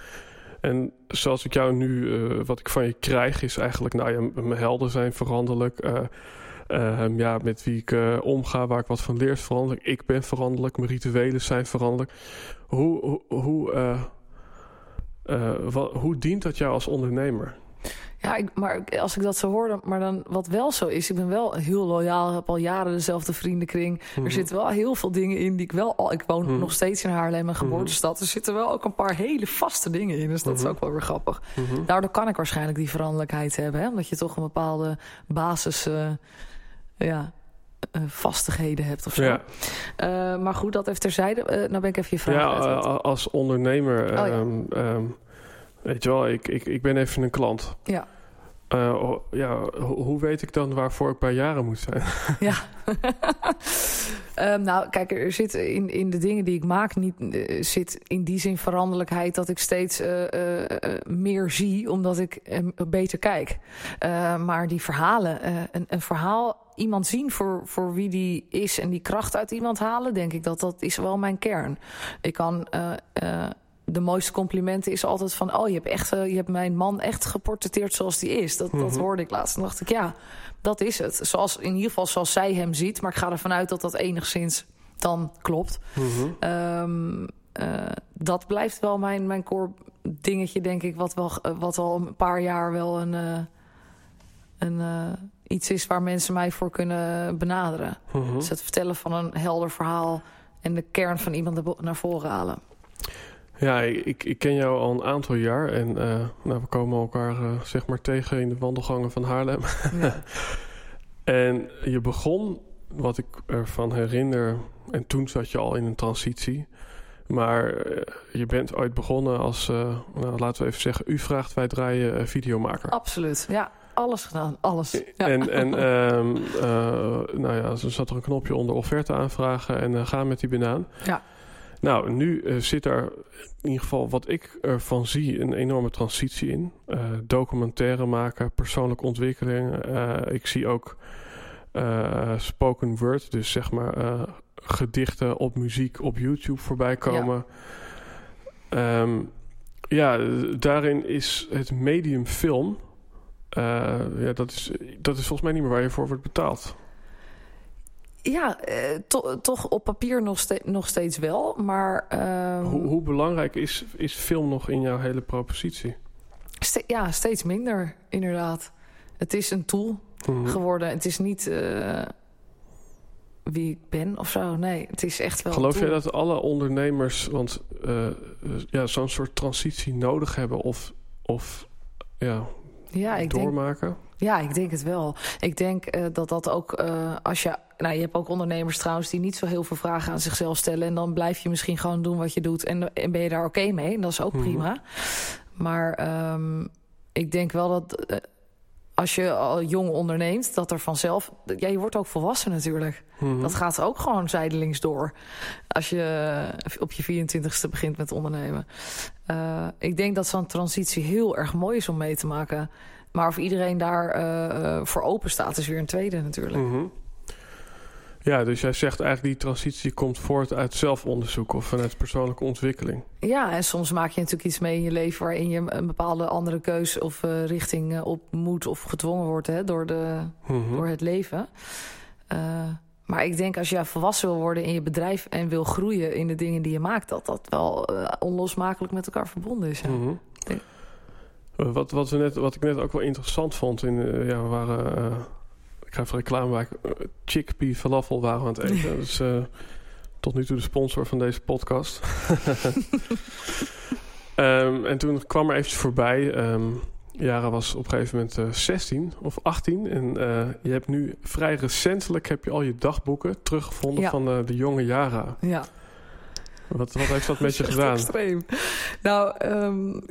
En zoals ik jou nu, uh, wat ik van je krijg, is eigenlijk, nou ja, mijn helden zijn veranderlijk. Uh, uh, ja, met wie ik uh, omga, waar ik wat van leer, is veranderlijk. Ik ben veranderlijk, mijn rituelen zijn veranderlijk. Hoe, hoe, hoe dient dat jou als ondernemer? Ja, ik, maar als ik dat zo hoor, maar dan wat wel zo is, ik ben wel heel loyaal, heb al jaren dezelfde vriendenkring. Mm Mhm. -hmm. Er zitten wel heel veel dingen in die ik wel al. Ik woon mm Mhm. -hmm. nog steeds in Haarlem, mijn geboortestad. Mm -hmm. Er zitten wel ook een paar hele vaste dingen in, dus dat Mhm. is ook wel weer grappig. Daardoor kan ik waarschijnlijk die veranderlijkheid hebben, hè? omdat je toch een bepaalde basis, uh, ja. Uh, vastigheden hebt of zo. Ja. Uh, maar goed, dat even terzijde. Uh, nou ben ik even je vraag Ja, als ondernemer... Oh, ja. um, um, weet je wel, ik, ik, ik ben even een klant. Ja. Uh, ja, ho hoe weet ik dan waarvoor ik bij jaren moet zijn? ja. um, [LAUGHS] [LAUGHS] nou, kijk, er zit in, in de dingen die ik maak niet uh, zit in die zin veranderlijkheid dat ik steeds uh, meer zie omdat ik beter kijk. maar die verhalen, een, een, verhaal iemand zien voor, voor wie die is en die kracht uit iemand halen, denk ik dat dat is wel mijn kern. Ik kan. De mooiste complimenten is altijd van... oh, je hebt, echt, uh, je hebt mijn man echt geportretteerd zoals die is. Dat, mm -hmm. dat hoorde ik laatst. En dacht ik, ja, dat is het. Zoals, in ieder geval zoals zij hem ziet. Maar ik ga ervan uit dat dat enigszins dan klopt. Mm -hmm. um, uh, dat blijft wel mijn, mijn core dingetje, denk ik... wat, wel, wat al een paar jaar wel een, uh, een, uh, iets is waar mensen mij voor kunnen benaderen. Mm -hmm. Dus het vertellen van een helder verhaal... en de kern van iemand naar voren halen. Ja, ik, ik ken jou al een aantal jaar en uh, nou, we komen elkaar uh, zeg maar tegen in de wandelgangen van Haarlem. [LAUGHS] Ja. en je begon, wat ik ervan herinner, en toen zat je al in een transitie. Maar uh, je bent ooit begonnen als, nou, laten we even zeggen, u vraagt, wij draaien videomaker. Absoluut, ja. Alles gedaan, alles. Ja. En, en um, [LAUGHS] nou ja, er zat er een knopje onder offerte aanvragen en gaan met die banaan. Ja. Nou, nu uh, zit er in ieder geval wat ik ervan zie een enorme transitie in. Uh, documentaire maken, persoonlijke ontwikkeling. Uh, ik zie ook spoken word, dus zeg maar gedichten op muziek op YouTube voorbij komen. Ja, um, ja daarin is het medium film. ja, dat, is, dat is volgens mij niet meer waar je voor wordt betaald. Ja, eh, to toch op papier nog, ste nog steeds wel, maar... Uh, hoe, hoe, belangrijk is, is film nog in jouw hele propositie? Ste ja, steeds minder, inderdaad. Het is een tool -hmm. geworden. Het is niet uh, wie ik ben of zo. Nee, het is echt wel Geloof jij dat alle ondernemers want, uh, ja, zo'n soort transitie nodig hebben of, of ja, ja, ik doormaken? Denk, ja, ik denk het wel. Ik denk uh, dat dat ook als je... Nou, je hebt ook ondernemers trouwens die niet zo heel veel vragen aan zichzelf stellen. En dan blijf je misschien gewoon doen wat je doet. En, en ben je daar oké okay mee. En dat is ook mm -hmm. prima. Maar um, ik denk wel dat uh, als je al jong onderneemt, dat er vanzelf... Ja, je wordt ook volwassen natuurlijk. Mm -hmm. Dat gaat ook gewoon zijdelings door. Als je op je 24ste begint met ondernemen. Uh, ik denk dat zo'n transitie heel erg mooi is om mee te maken. Maar of iedereen daar uh, voor open staat, is weer een tweede natuurlijk. Mm -hmm. Ja, dus jij zegt eigenlijk die transitie komt voort uit zelfonderzoek of vanuit persoonlijke ontwikkeling. Ja, en soms maak je natuurlijk iets mee in je leven waarin je een bepaalde andere keus of uh, richting uh, op moet of gedwongen wordt hè, door, de, mm -hmm. door het leven. Uh, maar ik denk als je volwassen wil worden in je bedrijf en wil groeien in de dingen die je maakt, dat dat wel onlosmakelijk met elkaar verbonden is. Mm -hmm. Wat, wat, we net, wat ik net ook wel interessant vond, in, ja, we waren, ik ga even reclame maken, uh, chickpea falafel waren we aan het eten. [LAUGHS] dus tot nu toe de sponsor van deze podcast. um, [LAUGHS] en toen kwam er eventjes voorbij, um, Jara was op een gegeven moment 16 of 18. En je hebt nu vrij recentelijk heb je al je dagboeken teruggevonden ja. van de jonge Jara. Ja. Wat, wat heeft dat met je [LAUGHS] gedaan? Extreem. Nou, um,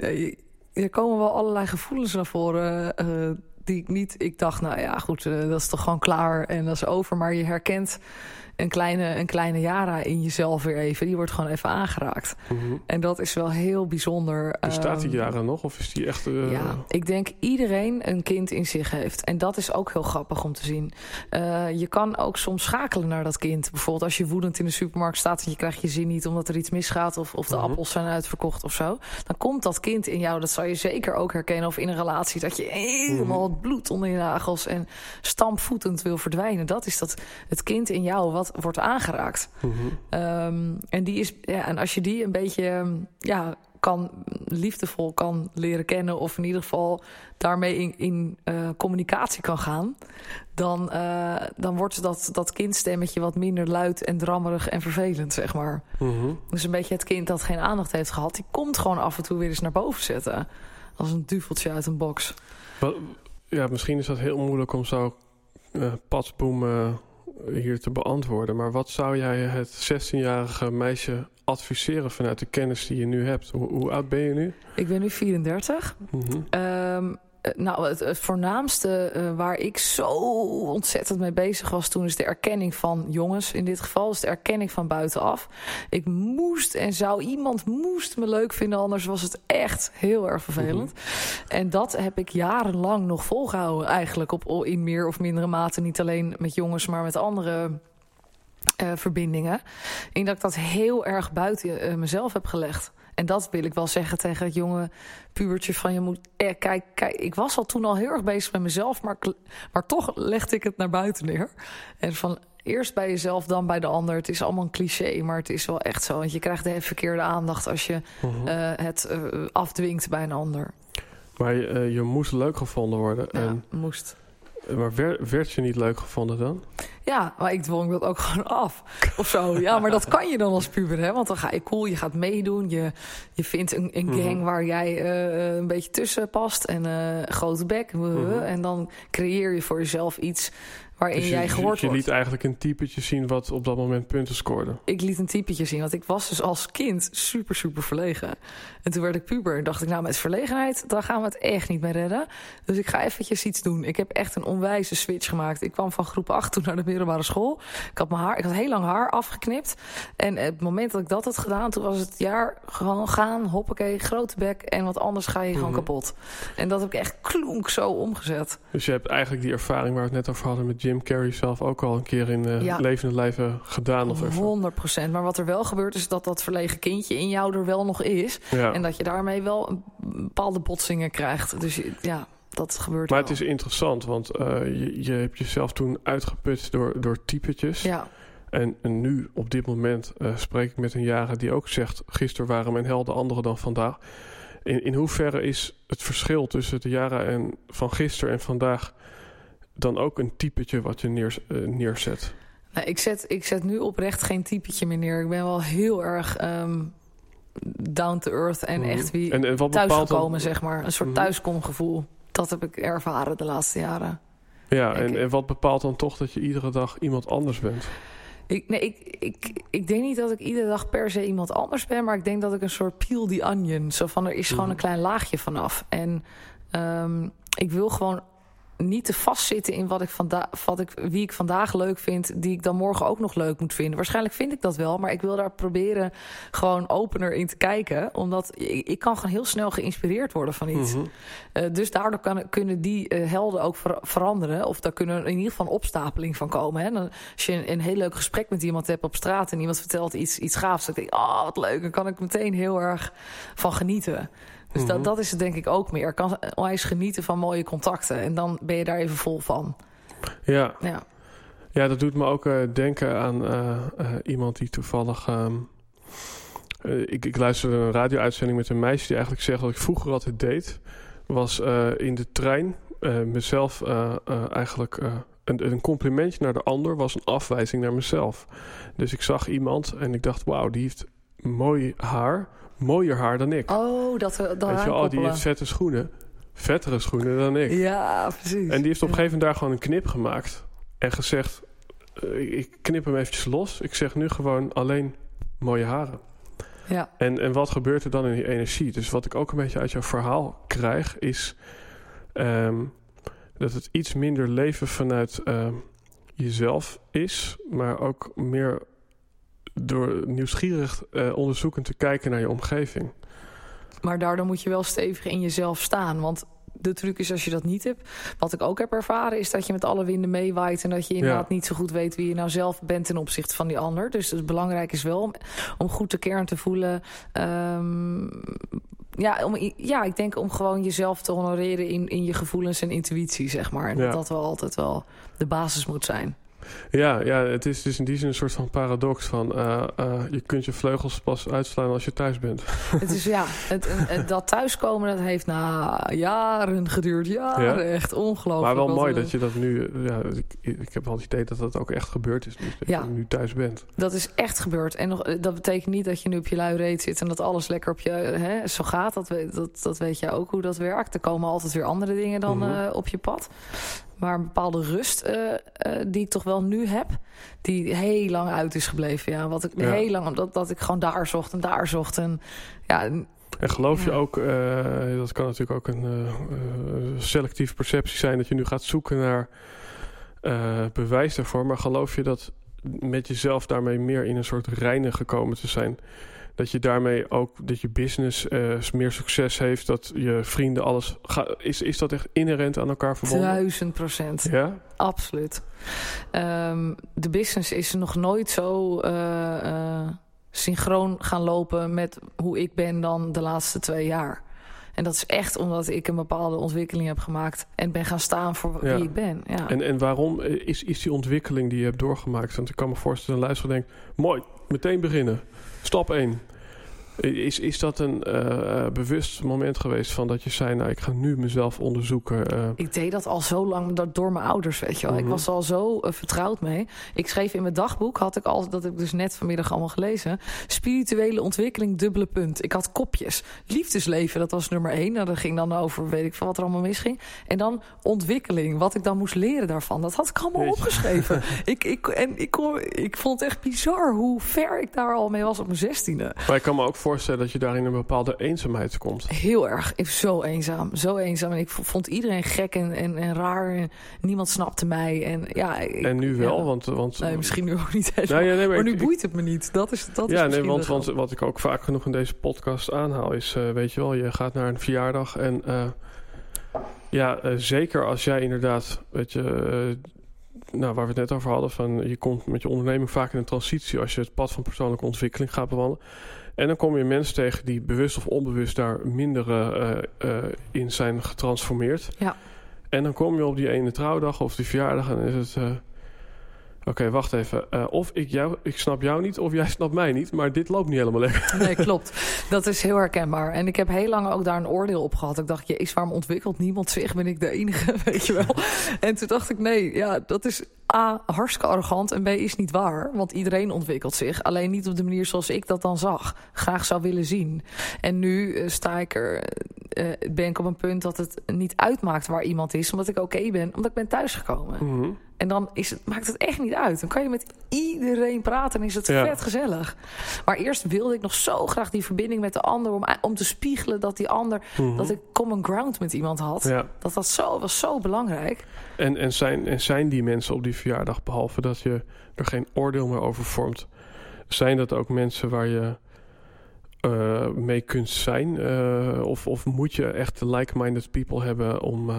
er komen wel allerlei gevoelens naar voren uh, die ik niet... Ik dacht, nou ja, goed, uh, dat is toch gewoon klaar en dat is over. Maar je herkent een kleine, een kleine Jara in jezelf weer even. Die wordt gewoon even aangeraakt. Mm -hmm. En dat is wel heel bijzonder. Bestaat die Jara um, nog of is die echt... Uh... Ja, ik denk iedereen een kind in zich heeft. En dat is ook heel grappig om te zien. Uh, je kan ook soms schakelen naar dat kind. Bijvoorbeeld als je woedend in de supermarkt staat... en je krijgt je zin niet omdat er iets misgaat... of, of de mm -hmm. appels zijn uitverkocht of zo. Dan komt dat kind in jou. Dat zal je zeker ook herkennen. Of in een relatie dat je helemaal mm -hmm. bloed onder je nagels... en stampvoetend wil verdwijnen. Dat is dat het kind in jou... wat wordt aangeraakt. Mm -hmm. um, en, die is, ja, en als je die een beetje ja, kan, liefdevol kan leren kennen... of in ieder geval daarmee in, in uh, communicatie kan gaan... dan, uh, dan wordt dat, dat kindstemmetje wat minder luid en drammerig en vervelend, zeg maar. Mm -hmm. Dus een beetje het kind dat geen aandacht heeft gehad... die komt gewoon af en toe weer eens naar boven zetten. Als een duveltje uit een box. Ja, misschien is dat heel moeilijk om zo uh, hier te beantwoorden. Maar wat zou jij het 16-jarige meisje adviseren vanuit de kennis die je nu hebt? Hoe, hoe, oud ben je nu? Ik ben nu 34. Mm -hmm. um, eh, nou, het, voornaamste uh, waar ik zo ontzettend mee bezig was toen is de erkenning van jongens. In dit geval is de erkenning van buitenaf. Ik moest en zou iemand moest me leuk vinden, anders was het echt heel erg vervelend. Mhm. En dat heb ik jarenlang nog volgehouden, eigenlijk op in meer of mindere mate. Niet alleen met jongens, maar met andere uh, verbindingen. En dat ik dat heel erg buiten mezelf heb gelegd. En dat wil ik wel zeggen tegen het jonge pubertje van je moet... Eh, kijk, kijk, ik was al toen al heel erg bezig met mezelf... maar, maar toch legde ik het naar buiten neer. En van eerst bij jezelf, dan bij de ander. Het is allemaal een cliché, maar het is wel echt zo. Want je krijgt de verkeerde aandacht als je uh het uh, afdwingt bij een ander. Maar je, uh, je moest leuk gevonden worden. Ja, en... moest. Maar werd, werd je niet leuk gevonden dan? Ja, maar ik dwong dat ook [LAUGHS] gewoon af. Of zo. Ja, maar dat kan je dan als puber, hè? Want dan ga je cool, je gaat meedoen. Je, je vindt een, een gang mhm. waar jij uh, een beetje tussen past. En uh, grote bek. Mhm. En dan creëer je voor jezelf iets waarin dus je, jij gehoord je, je liet eigenlijk een typetje zien wat op dat moment punten scoorde. Ik liet een typetje zien, want ik was dus als kind super, super verlegen. En toen werd ik puber en dacht ik, nou met verlegenheid, daar gaan we het echt niet mee redden. Dus ik ga eventjes iets doen. Ik heb echt een onwijze switch gemaakt. Ik kwam van groep 8 toen naar de middelbare school. Ik had mijn haar, ik had heel lang haar afgeknipt. En het moment dat ik dat had gedaan, toen was het jaar gewoon gaan, hoppakee, grote bek. En wat anders ga je gewoon mhm. kapot. En dat heb ik echt klonk zo omgezet. Dus je hebt eigenlijk die ervaring waar we het net over hadden met Jim Carrey zelf ook al een keer in uh, levende lijven gedaan. Of 100 procent. Maar wat er wel gebeurt is dat dat verlegen kindje in jou er wel nog is. En dat je daarmee wel een bepaalde botsingen krijgt. Dus ja, dat gebeurt Maar het is interessant, want uh, je, je hebt jezelf toen uitgeput door, door typetjes. Ja. En, en, nu, op dit moment, uh, spreek ik met een jaren die ook zegt... gisteren waren mijn helden anderen dan vandaag. In, in hoeverre is het verschil tussen de jaren en van gisteren en vandaag dan ook een typetje wat je neer, uh, neerzet? Nou, ik, zet, ik zet nu oprecht geen typetje meer neer. Ik ben wel heel erg um, down to earth en mm echt wie en, en wat thuisgekomen, dan... zeg maar. Een soort mm thuiskomgevoel. Dat heb ik ervaren de laatste jaren. Ja, en, en wat bepaalt dan toch dat je iedere dag iemand anders bent? Ik, nee, ik, ik, ik denk niet dat ik iedere dag per se iemand anders ben... maar ik denk dat ik een soort peel the onion... zo van er is gewoon mhm. een klein laagje vanaf. En um, ik wil gewoon niet te vastzitten in wat ik wat ik, wie ik vandaag leuk vind, die ik dan morgen ook nog leuk moet vinden. Waarschijnlijk vind ik dat wel, maar ik wil daar proberen gewoon opener in te kijken. Omdat ik, ik kan gewoon heel snel geïnspireerd worden van iets. Mhm. Eh, dus daardoor kan, kunnen die uh, helden ook veranderen. Of daar kunnen in ieder geval een opstapeling van komen. Hè? Dan, als je een, een, heel leuk gesprek met iemand hebt op straat en iemand vertelt iets, iets gaafs, dan denk ik, oh wat leuk, dan kan ik meteen heel erg van genieten. Dus dat, mhm. dat is het denk ik ook meer. Kan onwijs genieten van mooie contacten. En dan ben je daar even vol van. Ja. Ja, ja dat doet me ook uh, denken aan uh, uh, iemand die toevallig... Um, ik, ik luisterde een radio-uitzending met een meisje die eigenlijk zegt... wat ik vroeger altijd deed, was in de trein mezelf eigenlijk... Een, een, complimentje naar de ander was een afwijzing naar mezelf. Dus ik zag iemand en ik dacht, wauw, die heeft mooi haar mooier haar dan ik. Oh, dat we dat Weet je, oh, die heeft vette schoenen. Vettere schoenen dan ik. Ja, precies. En die heeft op een gegeven moment daar gewoon een knip gemaakt. En gezegd, uh, ik knip hem eventjes los. Ik zeg nu gewoon alleen mooie haren. Ja. En, en wat gebeurt er dan in die energie? Dus wat ik ook een beetje uit jouw verhaal krijg, is um, dat het iets minder leven vanuit um, jezelf is, maar ook meer door nieuwsgierig uh, onderzoekend te kijken naar je omgeving. Maar daardoor moet je wel stevig in jezelf staan. Want de truc is als je dat niet hebt. Wat ik ook heb ervaren is dat je met alle winden meewaait... en dat je inderdaad niet zo goed weet wie je nou zelf bent... ten opzichte van die ander. Dus het belangrijk is wel om, om goed de kern te voelen... Um, ja, om, ja, ik denk om gewoon jezelf te honoreren in, in je gevoelens en intuïtie, zeg maar. En dat dat wel altijd wel de basis moet zijn. Ja, ja het is dus in die zin een soort van paradox van uh, uh, je kunt je vleugels pas uitslaan als je thuis bent. [LAUGHS] Het is ja, het, het, dat thuiskomen dat heeft na jaren geduurd, jaren echt ongelooflijk. Maar wel mooi dat je dat nu, ja, ik, ik heb wel het idee dat dat ook echt gebeurd is, dat ja, je nu thuis bent. Dat is echt gebeurd en nog, dat betekent niet dat je nu op je lui reet zit en dat alles lekker op je, hè, zo gaat, dat, dat, dat weet je ook hoe dat werkt. Er komen altijd weer andere dingen dan mm -hmm. uh, op je pad maar een bepaalde rust uh, uh, die ik toch wel nu heb, die heel lang uit is gebleven. Ja, wat ik heel lang, dat, dat ik gewoon daar zocht en daar zocht. En ja, En geloof je ook, eh, dat kan natuurlijk ook een eh, eh, selectieve perceptie zijn, dat je nu gaat zoeken naar eh, bewijs daarvoor. Maar geloof je dat met jezelf daarmee meer in een soort reinen gekomen te zijn? Dat je daarmee ook, dat je business eh, meer succes heeft, dat je vrienden alles... Ga, is, is dat echt inherent aan elkaar verbonden? Duizend procent. Ja? Absoluut. Ehm, de business is nog nooit zo eh, eh, synchroon gaan lopen met hoe ik ben dan de laatste twee jaar. En dat is echt omdat ik een bepaalde ontwikkeling heb gemaakt en ben gaan staan voor Ja. wie ik ben. Ja. En, en waarom is, is die ontwikkeling die je hebt doorgemaakt? Want ik kan me voorstellen, een luisteraar denkt... mooi, meteen beginnen. Stap 1. Is, is dat een eh, eh, bewust moment geweest van dat je zei... nou, ik ga nu mezelf onderzoeken. eh, Ik deed dat al zo lang dat door mijn ouders, weet je wel. Mhm. Ik was al zo vertrouwd mee. Ik schreef in mijn dagboek, had ik al, dat heb ik dus net vanmiddag allemaal gelezen. Spirituele ontwikkeling, dubbele punt. Ik had kopjes. Liefdesleven, dat was nummer één. Nou, dat ging dan over, weet ik veel wat er allemaal misging. En dan ontwikkeling, wat ik dan moest leren daarvan. Dat had ik allemaal Jeetje. opgeschreven. [LAUGHS] ik, ik, en ik, kon, ik vond het echt bizar hoe ver ik daar al mee was op mijn zestiende. maar ik kan me ook voorstellen dat je daarin een bepaalde eenzaamheid komt. Heel erg. Ik was zo eenzaam. Zo eenzaam. En ik vond iedereen gek en, en, en raar. En niemand snapte mij. En, ja, ik- en nu wel, ja. want... want Nee, misschien nu ook niet helemaal. Nou ja, nee, maar nu ik- boeit het me niet. Dat is, dat is ja, nee, misschien want, want wat ik ook vaak genoeg in deze podcast aanhaal is, eh, weet je wel, je gaat naar een verjaardag en eh, ja, eh, zeker als jij inderdaad, weet je, nou waar we het net over hadden, van je komt met je onderneming vaak in een transitie als je het pad van persoonlijke ontwikkeling gaat bewandelen. En dan kom je mensen tegen die bewust of onbewust daar minder eh, eh, in zijn getransformeerd. Ja. En dan kom je op die ene trouwdag of die verjaardag en is het. eh, Oké, wacht even. Of ik, jou, ik snap jou niet, of jij [LAUGHS] snapt mij niet. Maar dit loopt niet helemaal lekker. Nee, klopt. Dat is heel herkenbaar. En ik heb heel lang ook daar een oordeel op gehad. Ik dacht, jezus, waarom ontwikkelt niemand zich? Ben ik de enige, [LAUGHS] weet je wel? En toen dacht ik, nee, ja, dat is A, hartstikke arrogant. En B, is niet waar. Want iedereen ontwikkelt zich. Alleen niet op de manier zoals ik dat dan zag. Graag zou willen zien. En nu eh, sta ik er, eh, ben ik op een punt dat het niet uitmaakt waar iemand is. Omdat ik oké ben, omdat ik ben thuisgekomen. Mhm. En dan is het, maakt het echt niet uit. Dan kan je met iedereen praten en is het Ja. vet gezellig. Maar eerst wilde ik nog zo graag die verbinding met de ander... om, om te spiegelen dat die ander... Mhm. dat ik common ground met iemand had. Ja. Dat dat zo, was zo belangrijk. En, en, zijn, en zijn die mensen op die verjaardag, behalve dat je er geen oordeel meer over vormt, zijn dat ook mensen waar je eh, mee kunt zijn? Eh, of, of moet je echt like-minded people hebben om, eh,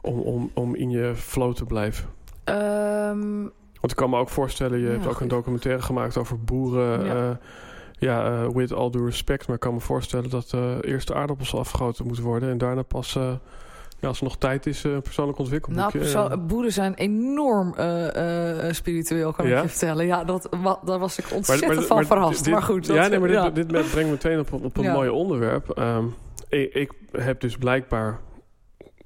om, om, om in je flow te blijven? Ehm, Want ik kan me ook voorstellen, je Ja, hebt ook een documentaire gemaakt over boeren. Ja. Ja, with all due respect. Maar ik kan me voorstellen dat eerst de aardappels afgegoten moeten worden. En daarna pas, ja, als er nog tijd is, eh, een persoonlijk nou, ontwikkelboekje. perso- Eh, boeren zijn enorm eh, spiritueel, kan Ja? ik je vertellen. Ja, dat, wa- daar was ik ontzettend maar- van maar verrast. dit- maar goed. ja, dat- nee, maar dit, ja. dit brengt me meteen op, op een Ja. mooi onderwerp. Ehm, ik, ik heb dus blijkbaar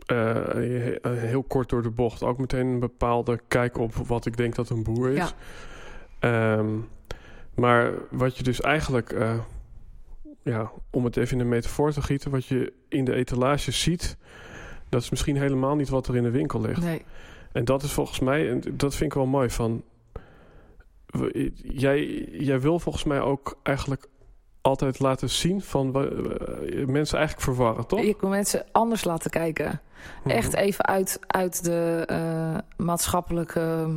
he- heel kort door de bocht ook meteen een bepaalde kijk op wat ik denk dat een boer is. Ja. Ehm, maar wat je dus eigenlijk, ja, om het even in een metafoor te gieten, wat je in de etalage ziet, dat is misschien helemaal niet wat er in de winkel ligt. Nee. En dat is volgens mij, en dat vind ik wel mooi van. Jij, jij wil volgens mij ook eigenlijk altijd laten zien van eh, mensen eigenlijk verwarren, toch? Ik wil mensen anders laten kijken. Mhm. Echt even uit, uit de eh, maatschappelijke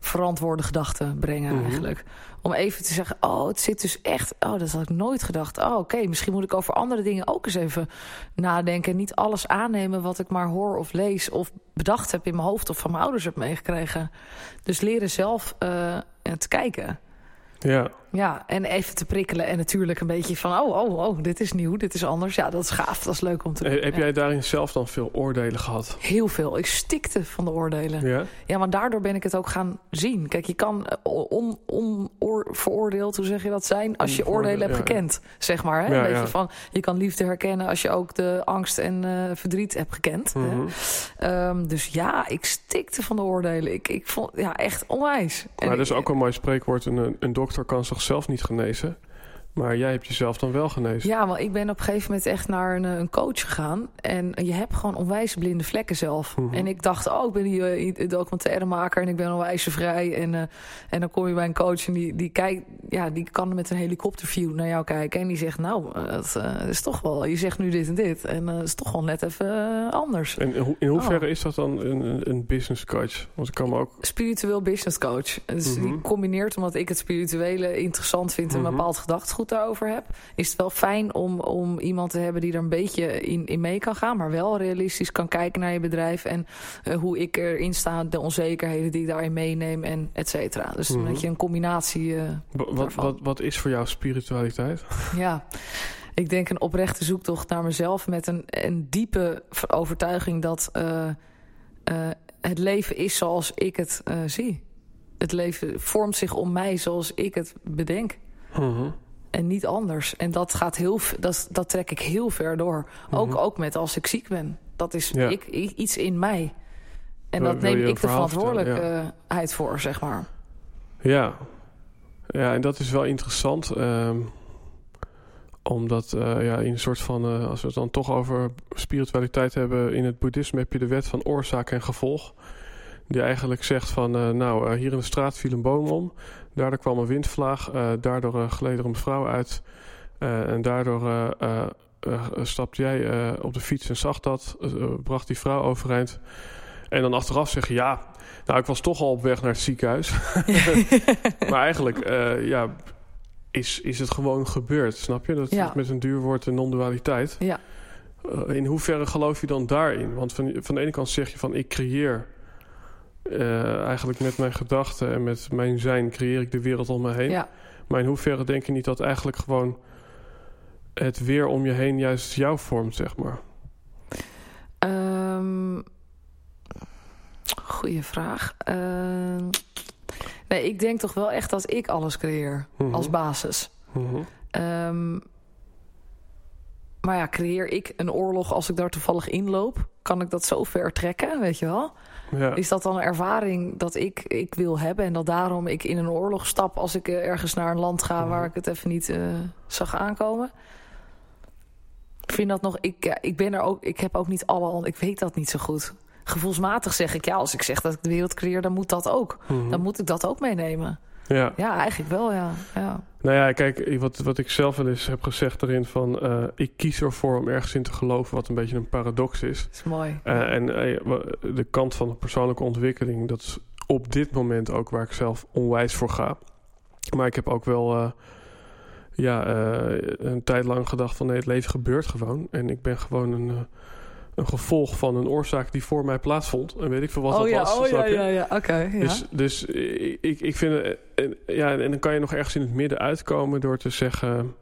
verantwoorde gedachten brengen Mhm. eigenlijk. Om even te zeggen, oh, het zit dus echt... Oh, dat had ik nooit gedacht. Oh, oké, misschien moet ik over andere dingen ook eens even nadenken. Niet alles aannemen wat ik maar hoor of lees... of bedacht heb in mijn hoofd of van mijn ouders heb meegekregen. Dus leren zelf eh, te kijken. Ja, Ja, en even te prikkelen. En natuurlijk een beetje van, oh, oh, oh, dit is nieuw, dit is anders. Ja, dat is gaaf, dat is leuk om te doen. Heb Ja. jij daarin zelf dan veel oordelen gehad? Heel veel. Ik stikte van de oordelen. Ja? Ja, maar daardoor ben ik het ook gaan zien. Kijk, je kan eh, on, on, hoe zeg je dat zijn, als je Onveroordeeld, oordelen hebt gekend, zeg maar. Hè? Een beetje van, je kan liefde herkennen als je ook de angst en eh, verdriet hebt gekend. hè. Mhm. Ehm, dus ja, ik stikte van de oordelen. Ik, ik vond, ja, echt onwijs. En Maar dat is ook een mooi spreekwoord. Een, een dokter kan zichzelf niet genezen. Maar jij hebt jezelf dan wel genezen. Ja, maar ik ben op een gegeven moment echt naar een, een coach gegaan. En je hebt gewoon onwijs blinde vlekken zelf. Mhm. En ik dacht, oh, ik ben die uh, documentairemaker en ik ben onwijs vrij. En, uh, en dan kom je bij een coach en die, die, kijkt, ja, die kan met een helikopterview naar jou kijken. En die zegt, nou, dat uh, is toch wel, je zegt nu dit en dit. En dat is toch wel net even anders. En in, ho in hoeverre oh. is dat dan een, een business coach? Want ik kan me ook... Spiritueel business coach. Dus mm -hmm. die combineert, omdat ik het spirituele interessant vind... en een Mhm. bepaald gedachtegoed daarover heb... is het wel fijn om, om iemand te hebben die er een beetje in, in mee kan gaan... maar wel realistisch kan kijken naar je bedrijf... en uh, hoe ik erin sta, de onzekerheden die ik daarin meeneem en et cetera. Dus Mhm. mm -hmm. dat je een combinatie uh, wat, wat, wat is voor jou spiritualiteit? [LAUGHS] Ja, ik denk een oprechte zoektocht naar mezelf... met een, een diepe overtuiging dat uh, het leven is zoals ik het uh, zie. Het leven vormt zich om mij zoals ik het bedenk. -huh. En niet anders. En dat, gaat heel, dat, dat trek ik heel ver door. Uh -huh. ook, ook met als ik ziek ben. Dat is ja. ik, iets in mij. En wil, dat neem ik de verantwoordelijkheid ja. voor, zeg maar. Ja. Ja, en dat is wel interessant. Um, omdat uh, ja, in een soort van, uh, als we het dan toch over spiritualiteit hebben, in het boeddhisme heb je de wet van oorzaak en gevolg. Die eigenlijk zegt van, uh, nou, hier in de straat viel een boom om. Daardoor kwam een windvlaag. daardoor gleed er een vrouw uit. en daardoor stapte jij op de fiets en zag dat. bracht die vrouw overeind. En dan achteraf zeggen, ja, nou, ik was toch al op weg naar het ziekenhuis. [LAUGHS] maar eigenlijk, ja is, is het gewoon gebeurd, snap je? Dat ja. is met een duur woord de non-dualiteit. Ja. Uh, in hoeverre geloof je dan daarin? Want van, van de ene kant zeg je van ik creëer uh, eigenlijk met mijn gedachten en met mijn zijn creëer ik de wereld om me heen. Ja. Maar in hoeverre denk je niet dat eigenlijk gewoon het weer om je heen juist jou vormt, zeg maar? Um, goeie vraag. Uh... Nee, ik denk toch wel echt dat ik alles creëer Mhm. mm -hmm. als basis. Mm -hmm. um, maar ja, creëer ik een oorlog als ik daar toevallig inloop? Kan ik dat zo ver trekken, weet je wel? Ja. Is dat dan een ervaring dat ik, ik wil hebben... en dat daarom ik in een oorlog stap als ik ergens naar een land ga... Waar ik het even niet uh, zag aankomen? Ik vind dat nog... Ik, ik ben er ook... Ik heb ook niet alle... Ik weet dat niet zo goed gevoelsmatig zeg ik, ja, als ik zeg dat ik de wereld creëer, dan moet dat ook. Mhm. Mm -hmm. Dan moet ik dat ook meenemen. Ja, ja eigenlijk wel, ja. ja. Nou ja, kijk, wat, wat ik zelf wel eens heb gezegd erin van... Uh, ik kies ervoor om ergens in te geloven wat een beetje een paradox is. Dat is mooi. Uh, en uh, de kant van de persoonlijke ontwikkeling, dat is op dit moment ook waar ik zelf onwijs voor ga. Maar ik heb ook wel ja, een tijd lang gedacht van nee, het leven gebeurt gewoon. En ik ben gewoon een een gevolg van een oorzaak die voor mij plaatsvond. En weet ik veel wat oh, dat ja, was. Oh ja, ja, ja, oké. Okay, ja. Dus, dus ik, ik vind... En, ja, en dan kan je nog ergens in het midden uitkomen door te zeggen...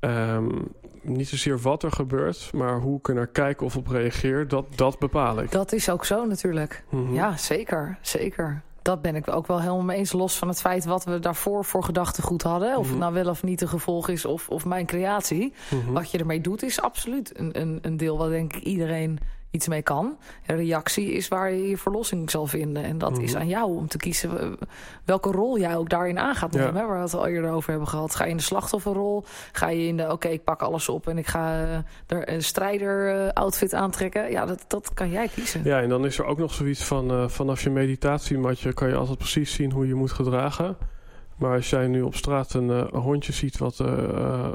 Um, niet zozeer wat er gebeurt, maar hoe ik er naar kijk of op reageer, dat, dat bepaal ik. Dat is ook zo natuurlijk. Mhm. Mm -hmm. Ja, zeker, zeker. Dat ben ik ook wel helemaal mee eens. Los van het feit wat we daarvoor voor gedachtegoed hadden. Of Mhm. het nou wel of niet een gevolg is of, of mijn creatie. Mhm. Wat je ermee doet is absoluut een, een, een deel waar denk ik iedereen iets mee kan. Reactie is waar je je verlossing zal vinden. En dat Mhm. is aan jou om te kiezen welke rol jij ook daarin aan gaat nemen. Ja. Waar we het al eerder over hebben gehad. Ga je in de slachtofferrol? Ga je in de oké, ik pak alles op en ik ga uh, er een strijder uh, outfit aantrekken? Ja, dat, dat kan jij kiezen. Ja, en dan is er ook nog zoiets van uh, vanaf je meditatiematje kan je altijd precies zien hoe je moet gedragen. Maar als jij nu op straat een, een hondje ziet wat uh,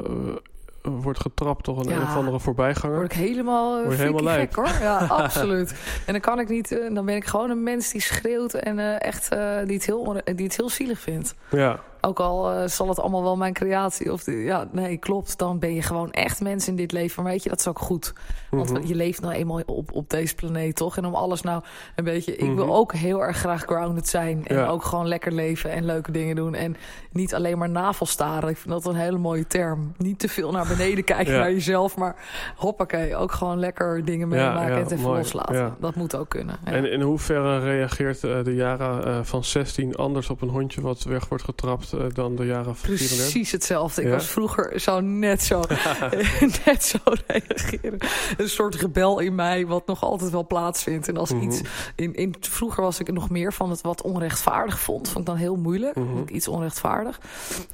wordt getrapt door een, Ja. een of andere voorbijganger. word ik helemaal, uh, Word je helemaal gek hoor. Ja, [LAUGHS] absoluut. En dan kan ik niet, uh, dan ben ik gewoon een mens die schreeuwt en uh, echt uh, die, het heel, die het heel zielig vindt. Ja, Ook al uh, zal het allemaal wel mijn creatie. Of ja, nee, klopt. Dan ben je gewoon echt mens in dit leven. Maar weet je, dat is ook goed. Want Mhm. je leeft nou eenmaal op, op deze planeet, toch? En om alles nou een beetje... Ik wil Mhm. ook heel erg graag grounded zijn. En Ja. ook gewoon lekker leven en leuke dingen doen. En niet alleen maar navelstaren. Ik vind dat een hele mooie term. Niet te veel naar beneden [LAUGHS] kijken Ja. naar jezelf. Maar hoppakee, ook gewoon lekker dingen meemaken ja, en het even mooi. loslaten. Dat moet ook kunnen. En in hoeverre reageert eh, de Jara eh, van 16 anders op een hondje wat weg wordt getrapt uh, dan de jaren Precies 34? hetzelfde. Ik Ja? was vroeger zou net zo, [LAUGHS] [LAUGHS] net zo reageren. Een soort rebel in mij, wat nog altijd wel plaatsvindt. En als Mhm. iets. In, in, vroeger was ik nog meer van het wat onrechtvaardig vond. Vond ik dan heel moeilijk. Mhm. Iets onrechtvaardig.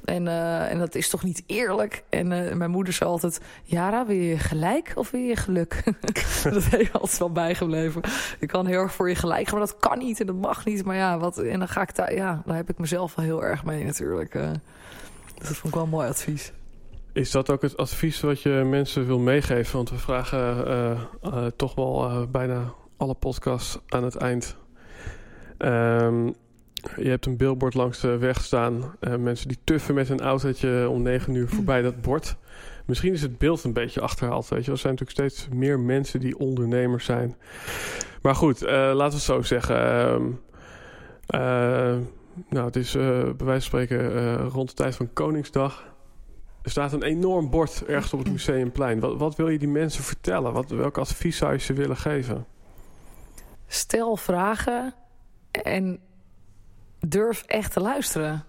En, eh, en dat is toch niet eerlijk. En eh, mijn moeder zei altijd: Jara, wil je gelijk of wil je geluk? [LAUGHS] dat heeft altijd wel bijgebleven. Ik kan heel erg voor je gelijk gaan, maar dat kan niet en dat mag niet. Maar ja, wat, en dan ga ik daar, ja, daar heb ik mezelf wel heel erg mee natuurlijk. Dus dat vond ik wel mooi advies. Is dat ook het advies wat je mensen wil meegeven? Want we vragen eh, eh, toch wel eh, bijna alle podcasts aan het eind. Ehm, je hebt een billboard langs de weg staan. Mensen die tuffen met een autootje om negen uur voorbij dat bord. Misschien is het beeld een beetje achterhaald. Weet je. Er zijn natuurlijk steeds meer mensen die ondernemers zijn. Maar goed, laten we het zo zeggen. Nou, het is eh, bij wijze van spreken eh, rond de tijd van Koningsdag. Er staat een enorm bord ergens op het museumplein. Wat, wat wil je die mensen vertellen? Wat, welk advies zou je ze willen geven? Stel vragen en durf echt te luisteren.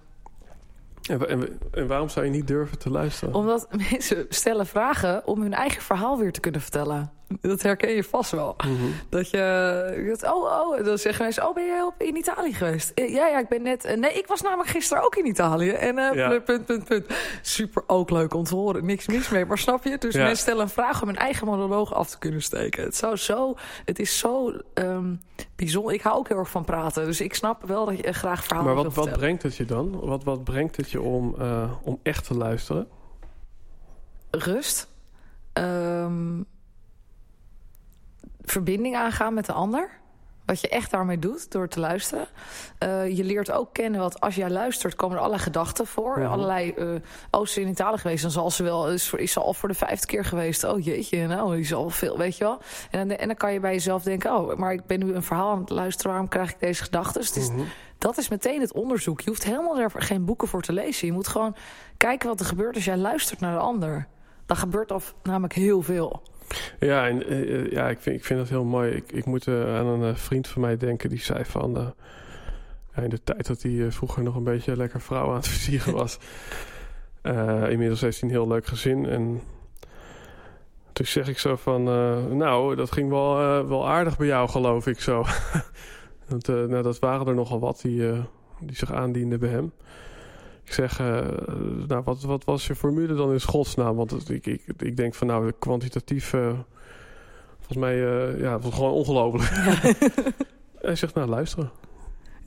En, en waarom zou je niet durven te luisteren? Omdat [LAUGHS] mensen stellen vragen om hun eigen verhaal weer te kunnen vertellen. Dat herken je vast wel. Mhm. Dat je, dat, oh, oh, dan zeggen mensen, oh, ben je op, in Italië geweest? Eh, Ja, ja, ik ben net, eh, nee, ik was namelijk gisteren ook in Italië. En eh, Ja. punt, punt, punt. Super ook leuk om te horen, niks mis mee. Maar snap je? Dus Ja. mensen stellen een vraag om hun eigen monoloog af te kunnen steken. Het, zou zo, het is zo ehm, bijzonder. Ik hou ook heel erg van praten. Dus ik snap wel dat je graag verhalen Maar wat, wat brengt het je dan? Wat, wat brengt het je om, om echt te luisteren? Rust. Ehm, verbinding aangaan met de ander. Wat je echt daarmee doet door te luisteren. Eh, je leert ook kennen wat als jij luistert, komen er allerlei gedachten voor. Mhm. Allerlei. eh oh, ze is in Italië geweest. Dan zal ze wel. Is, ze al voor de vijfde keer geweest. Oh jeetje, nou, die is al veel, weet je wel. En dan, en dan kan je bij jezelf denken: oh, maar ik ben nu een verhaal aan het luisteren. Waarom krijg ik deze gedachten? Dus Mhm. dat is meteen het onderzoek. Je hoeft helemaal er geen boeken voor te lezen. Je moet gewoon kijken wat er gebeurt als jij luistert naar de ander. Dan gebeurt er namelijk heel veel. Ja, en, eh, eh, ja ik, vind, ik vind dat heel mooi. Ik, ik moet eh, aan een vriend van mij denken die zei van... in de tijd dat hij vroeger nog een beetje lekker vrouw aan het [LAUGHS] versieren was... inmiddels heeft hij een heel leuk gezin. En toen zeg ik zo van... nou, dat ging wel, wel aardig bij jou, geloof ik zo. [LAUGHS] Want, nou, dat waren er nogal wat die, die zich aandienden bij hem. Ik zeg, eh, nou, wat, wat was je formule dan in godsnaam? Want ik, ik, ik denk van, nou, kwantitatief... eh, volgens mij, eh, ja, het was gewoon ongelooflijk. [LAUGHS] Hij zegt, nou, luisteren.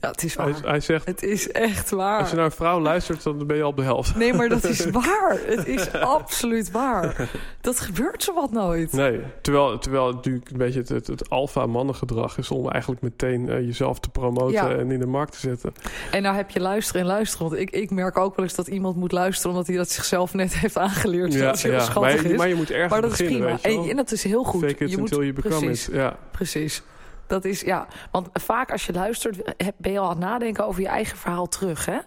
Ja, het is Hij, waar. hij zegt, Het is echt waar. als je naar een vrouw luistert, dan ben je al op de helft. Nee, maar dat is [LAUGHS] waar. Het is absoluut waar. Dat gebeurt zo wat nooit. Nee, terwijl, terwijl het natuurlijk een beetje het, het, het alfa-mannengedrag is... om eigenlijk meteen eh, jezelf te promoten Ja. en in de markt te zetten. En nou heb je luisteren en luisteren. Want ik, ik merk ook wel eens dat iemand moet luisteren... omdat hij dat zichzelf net heeft aangeleerd. dat is heel maar, schattig je, maar je moet ergens maar dat is prima. En, en dat is heel goed. Fake it je moet, until you become precies, it. Ja. precies. Dat is, ja. Want vaak als je luistert, ben je al aan het nadenken over je eigen verhaal terug, hè?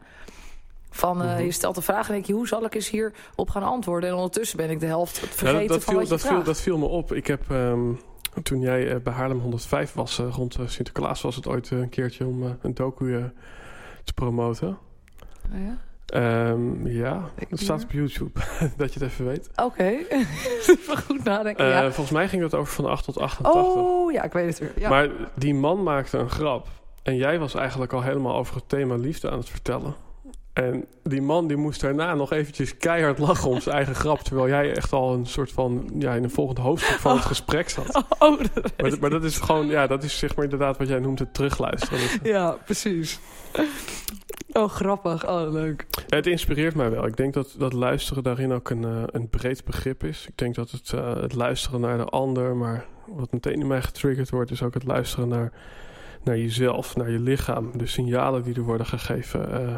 Van, eh, Mhm. je stelt een vraag en denk je, hoe zal ik eens hier op gaan antwoorden? En ondertussen ben ik de helft vergeten dat, dat, van viel, wat je dat, viel, dat viel me op. Ik heb, ehm, toen jij eh, bij Haarlem 105 was, eh, rond Sinterklaas, was het ooit een keertje om een docu te promoten. Oh ja? Ehm, ja, het staat op YouTube, [LAUGHS] dat je het even weet. Oké, [LAUGHS] even goed nadenken. Eh, ja. Volgens mij ging het over van 8 tot 88. Oh, ja, ik weet het weer. Ja. Maar die man maakte een grap. En jij was eigenlijk al helemaal over het thema liefde aan het vertellen. En die man die moest daarna nog eventjes keihard lachen om zijn eigen grap. Terwijl jij echt al een soort van... Ja, in een volgend hoofdstuk van het gesprek zat. [LAUGHS] oh, dat Maar, maar dat is gewoon... Ja, dat is zeg maar inderdaad wat jij noemt het terugluisteren. Ja, precies. Oh, grappig. Oh, leuk. Het inspireert mij wel. Ik denk dat, dat luisteren daarin ook een, eh, een breed begrip is. Ik denk dat het, eh, het luisteren naar de ander, maar wat meteen in mij getriggerd wordt, is ook het luisteren naar, naar jezelf, naar je lichaam. De signalen die er worden gegeven. Eh,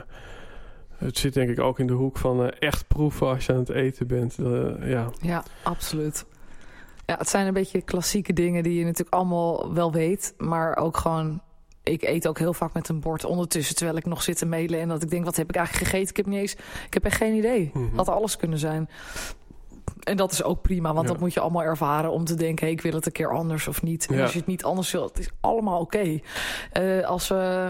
het zit denk ik ook in de hoek van echt proeven als je aan het eten bent. Ja. Ja, absoluut. Ja, het zijn een beetje klassieke dingen die je natuurlijk allemaal wel weet. Maar ook gewoon... Ik eet ook heel vaak met een bord ondertussen... terwijl ik nog zit te mailen en dat ik denk... wat heb ik eigenlijk gegeten? Ik heb niet eens... Ik heb echt geen idee. Mhm. Had alles kunnen zijn. En dat is ook prima, want Ja. dat moet je allemaal ervaren... om te denken, hey, ik wil het een keer anders of niet. En Ja. als je het niet anders wil, het is allemaal oké. Eh, als we...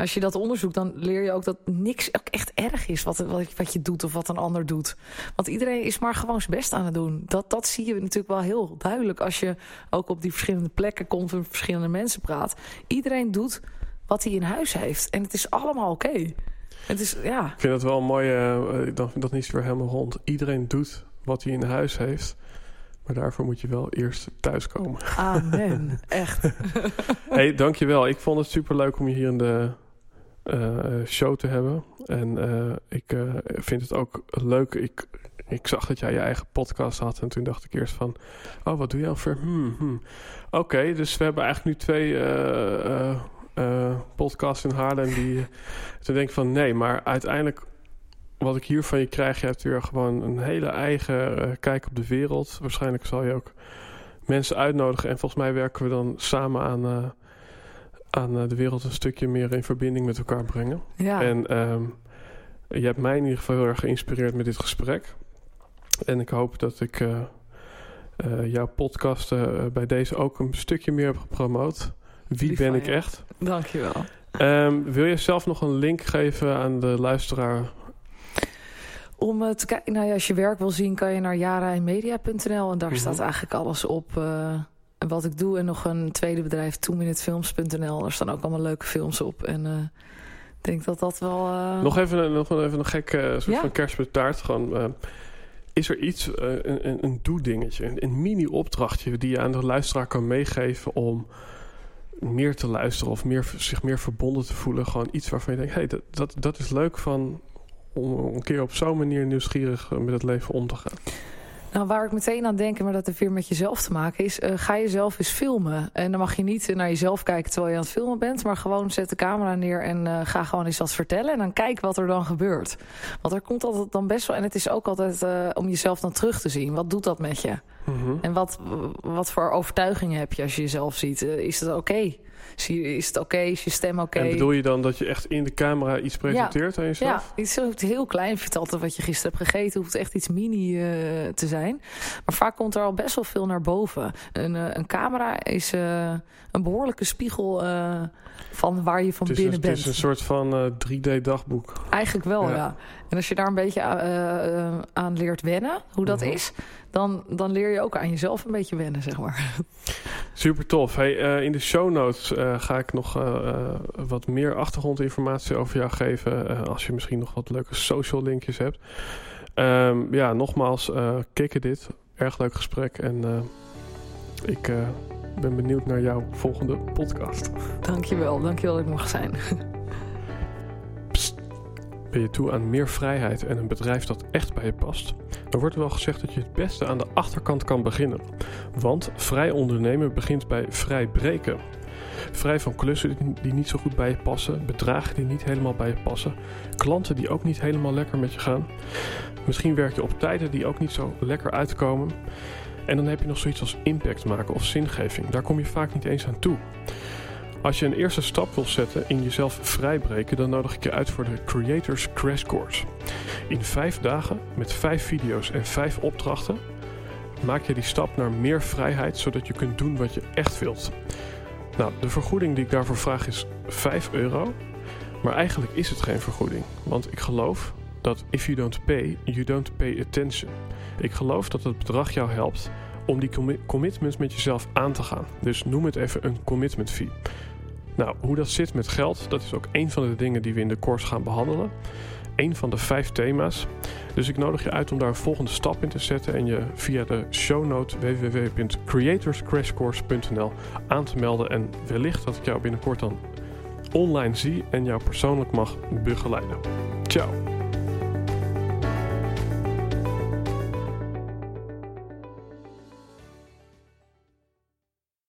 als je dat onderzoekt, dan leer je ook dat niks ook echt erg is wat, wat, wat je doet of wat een ander doet. Want iedereen is maar gewoon zijn best aan het doen. Dat, dat zie je natuurlijk wel heel duidelijk als je ook op die verschillende plekken komt en verschillende mensen praat. Iedereen doet wat hij in huis heeft. En het is allemaal oké. Het is, ja. Ik vind het wel mooi, uh, dat, dat niet weer helemaal rond. Iedereen doet wat hij in huis heeft. Maar daarvoor moet je wel eerst thuiskomen. Amen. [LAUGHS] Echt. hey, dankjewel. Ik vond het super leuk om je hier in de show te hebben. En uh, ik uh, vind het ook leuk. Ik, ik zag dat jij je eigen podcast had. En toen dacht ik eerst van... Oh, wat doe je over? Hmm, hmm. Oké, dus we hebben eigenlijk nu twee podcasts in Haarlem. Die, toen denk ik van nee, maar uiteindelijk... Wat ik hier van je krijg, je hebt weer gewoon een hele eigen kijk op de wereld. Waarschijnlijk zal je ook mensen uitnodigen. En volgens mij werken we dan samen aan aan de wereld een stukje meer in verbinding met elkaar brengen. Ja. En um, je hebt mij in ieder geval heel erg geïnspireerd met dit gesprek. En ik hoop dat ik uh, uh, jouw podcast uh, bij deze ook een stukje meer heb gepromoot. Wie Lief ben ik je. echt? Dankjewel. Um, wil je zelf nog een link geven aan de luisteraar? Om te kijken, nou ja, als je werk wil zien, kan je naar jarainmedia.nl en daar Mhm. staat eigenlijk alles op uh, wat ik doe. En nog een tweede bedrijf, 2minutefilms.nl. Daar staan ook allemaal leuke films op. En uh, ik denk dat dat wel... uh, Nog even, een- nog even een gek uh, soort Ja. van kerst met taart. Gewoon, is er iets, een, een, een doe-dingetje, een, een mini-opdrachtje... die je aan de luisteraar kan meegeven om meer te luisteren... of meer, zich meer verbonden te voelen? Gewoon iets waarvan je denkt, hey, dat, dat, dat is leuk van... om een keer op zo'n manier nieuwsgierig met het leven om te gaan. Nou, waar ik meteen aan denk, maar dat heeft weer met jezelf te maken, is uh, ga jezelf eens filmen. En dan mag je niet naar jezelf kijken terwijl je aan het filmen bent, maar gewoon zet de camera neer en uh, ga gewoon eens wat vertellen. En dan kijk wat er dan gebeurt. Want er komt altijd dan best wel, en het is ook altijd uh, om jezelf dan terug te zien. Wat doet dat met je? Mhm. En wat, wat voor overtuigingen heb je als je jezelf ziet? Is het oké? Okay? Is het oké? Okay? Is je stem oké? Okay? En bedoel je dan dat je echt in de camera iets presenteert ja. aan jezelf? Ja, het is heel klein. Vertel altijd wat je gisteren hebt gegeten. hoeft echt iets mini uh, te zijn. Maar vaak komt er al best wel veel naar boven. Een, uh, een camera is uh, een behoorlijke spiegel van waar je van binnen bent. Het is een soort van 3D-dagboek. Eigenlijk wel, ja. ja. En als je daar een beetje aan leert wennen, hoe dat Mhm. is... Dan, dan leer je ook aan jezelf een beetje wennen, zeg maar. Super tof. Hey, uh, in de show notes uh, ga ik nog uh, wat meer achtergrondinformatie over jou geven. als je misschien nog wat leuke social linkjes hebt. Um, ja, nogmaals, kikken dit. Erg leuk gesprek. En ik ben benieuwd naar jouw volgende podcast. Dankjewel. Dankjewel dat ik mag zijn. [LAUGHS] Ben je toe aan meer vrijheid en een bedrijf dat echt bij je past? Dan wordt er wel gezegd dat je het beste aan de achterkant kan beginnen. Want vrij ondernemen begint bij vrij breken. Vrij van klussen die niet zo goed bij je passen, bedragen die niet helemaal bij je passen, klanten die ook niet helemaal lekker met je gaan. Misschien werk je op tijden die ook niet zo lekker uitkomen. En dan heb je nog zoiets als impact maken of zingeving. Daar kom je vaak niet eens aan toe. Als je een eerste stap wil zetten in jezelf vrijbreken, dan nodig ik je uit voor de Creators Crash Course. In vijf dagen, met vijf video's en vijf opdrachten, maak je die stap naar meer vrijheid, zodat je kunt doen wat je echt wilt. Nou, de vergoeding die ik daarvoor vraag is 5 euro. Maar eigenlijk is het geen vergoeding. Want ik geloof dat if you don't pay, you don't pay attention. Ik geloof dat het bedrag jou helpt om die commi commitments met jezelf aan te gaan. Dus noem het even een commitment fee. Nou, hoe dat zit met geld, dat is ook een van de dingen die we in de course gaan behandelen. Een van de vijf thema's. Dus ik nodig je uit om daar een volgende stap in te zetten en je via de shownote www.creatorscrashcourse.nl aan te melden. En wellicht dat ik jou binnenkort dan online zie en jou persoonlijk mag begeleiden. Ciao!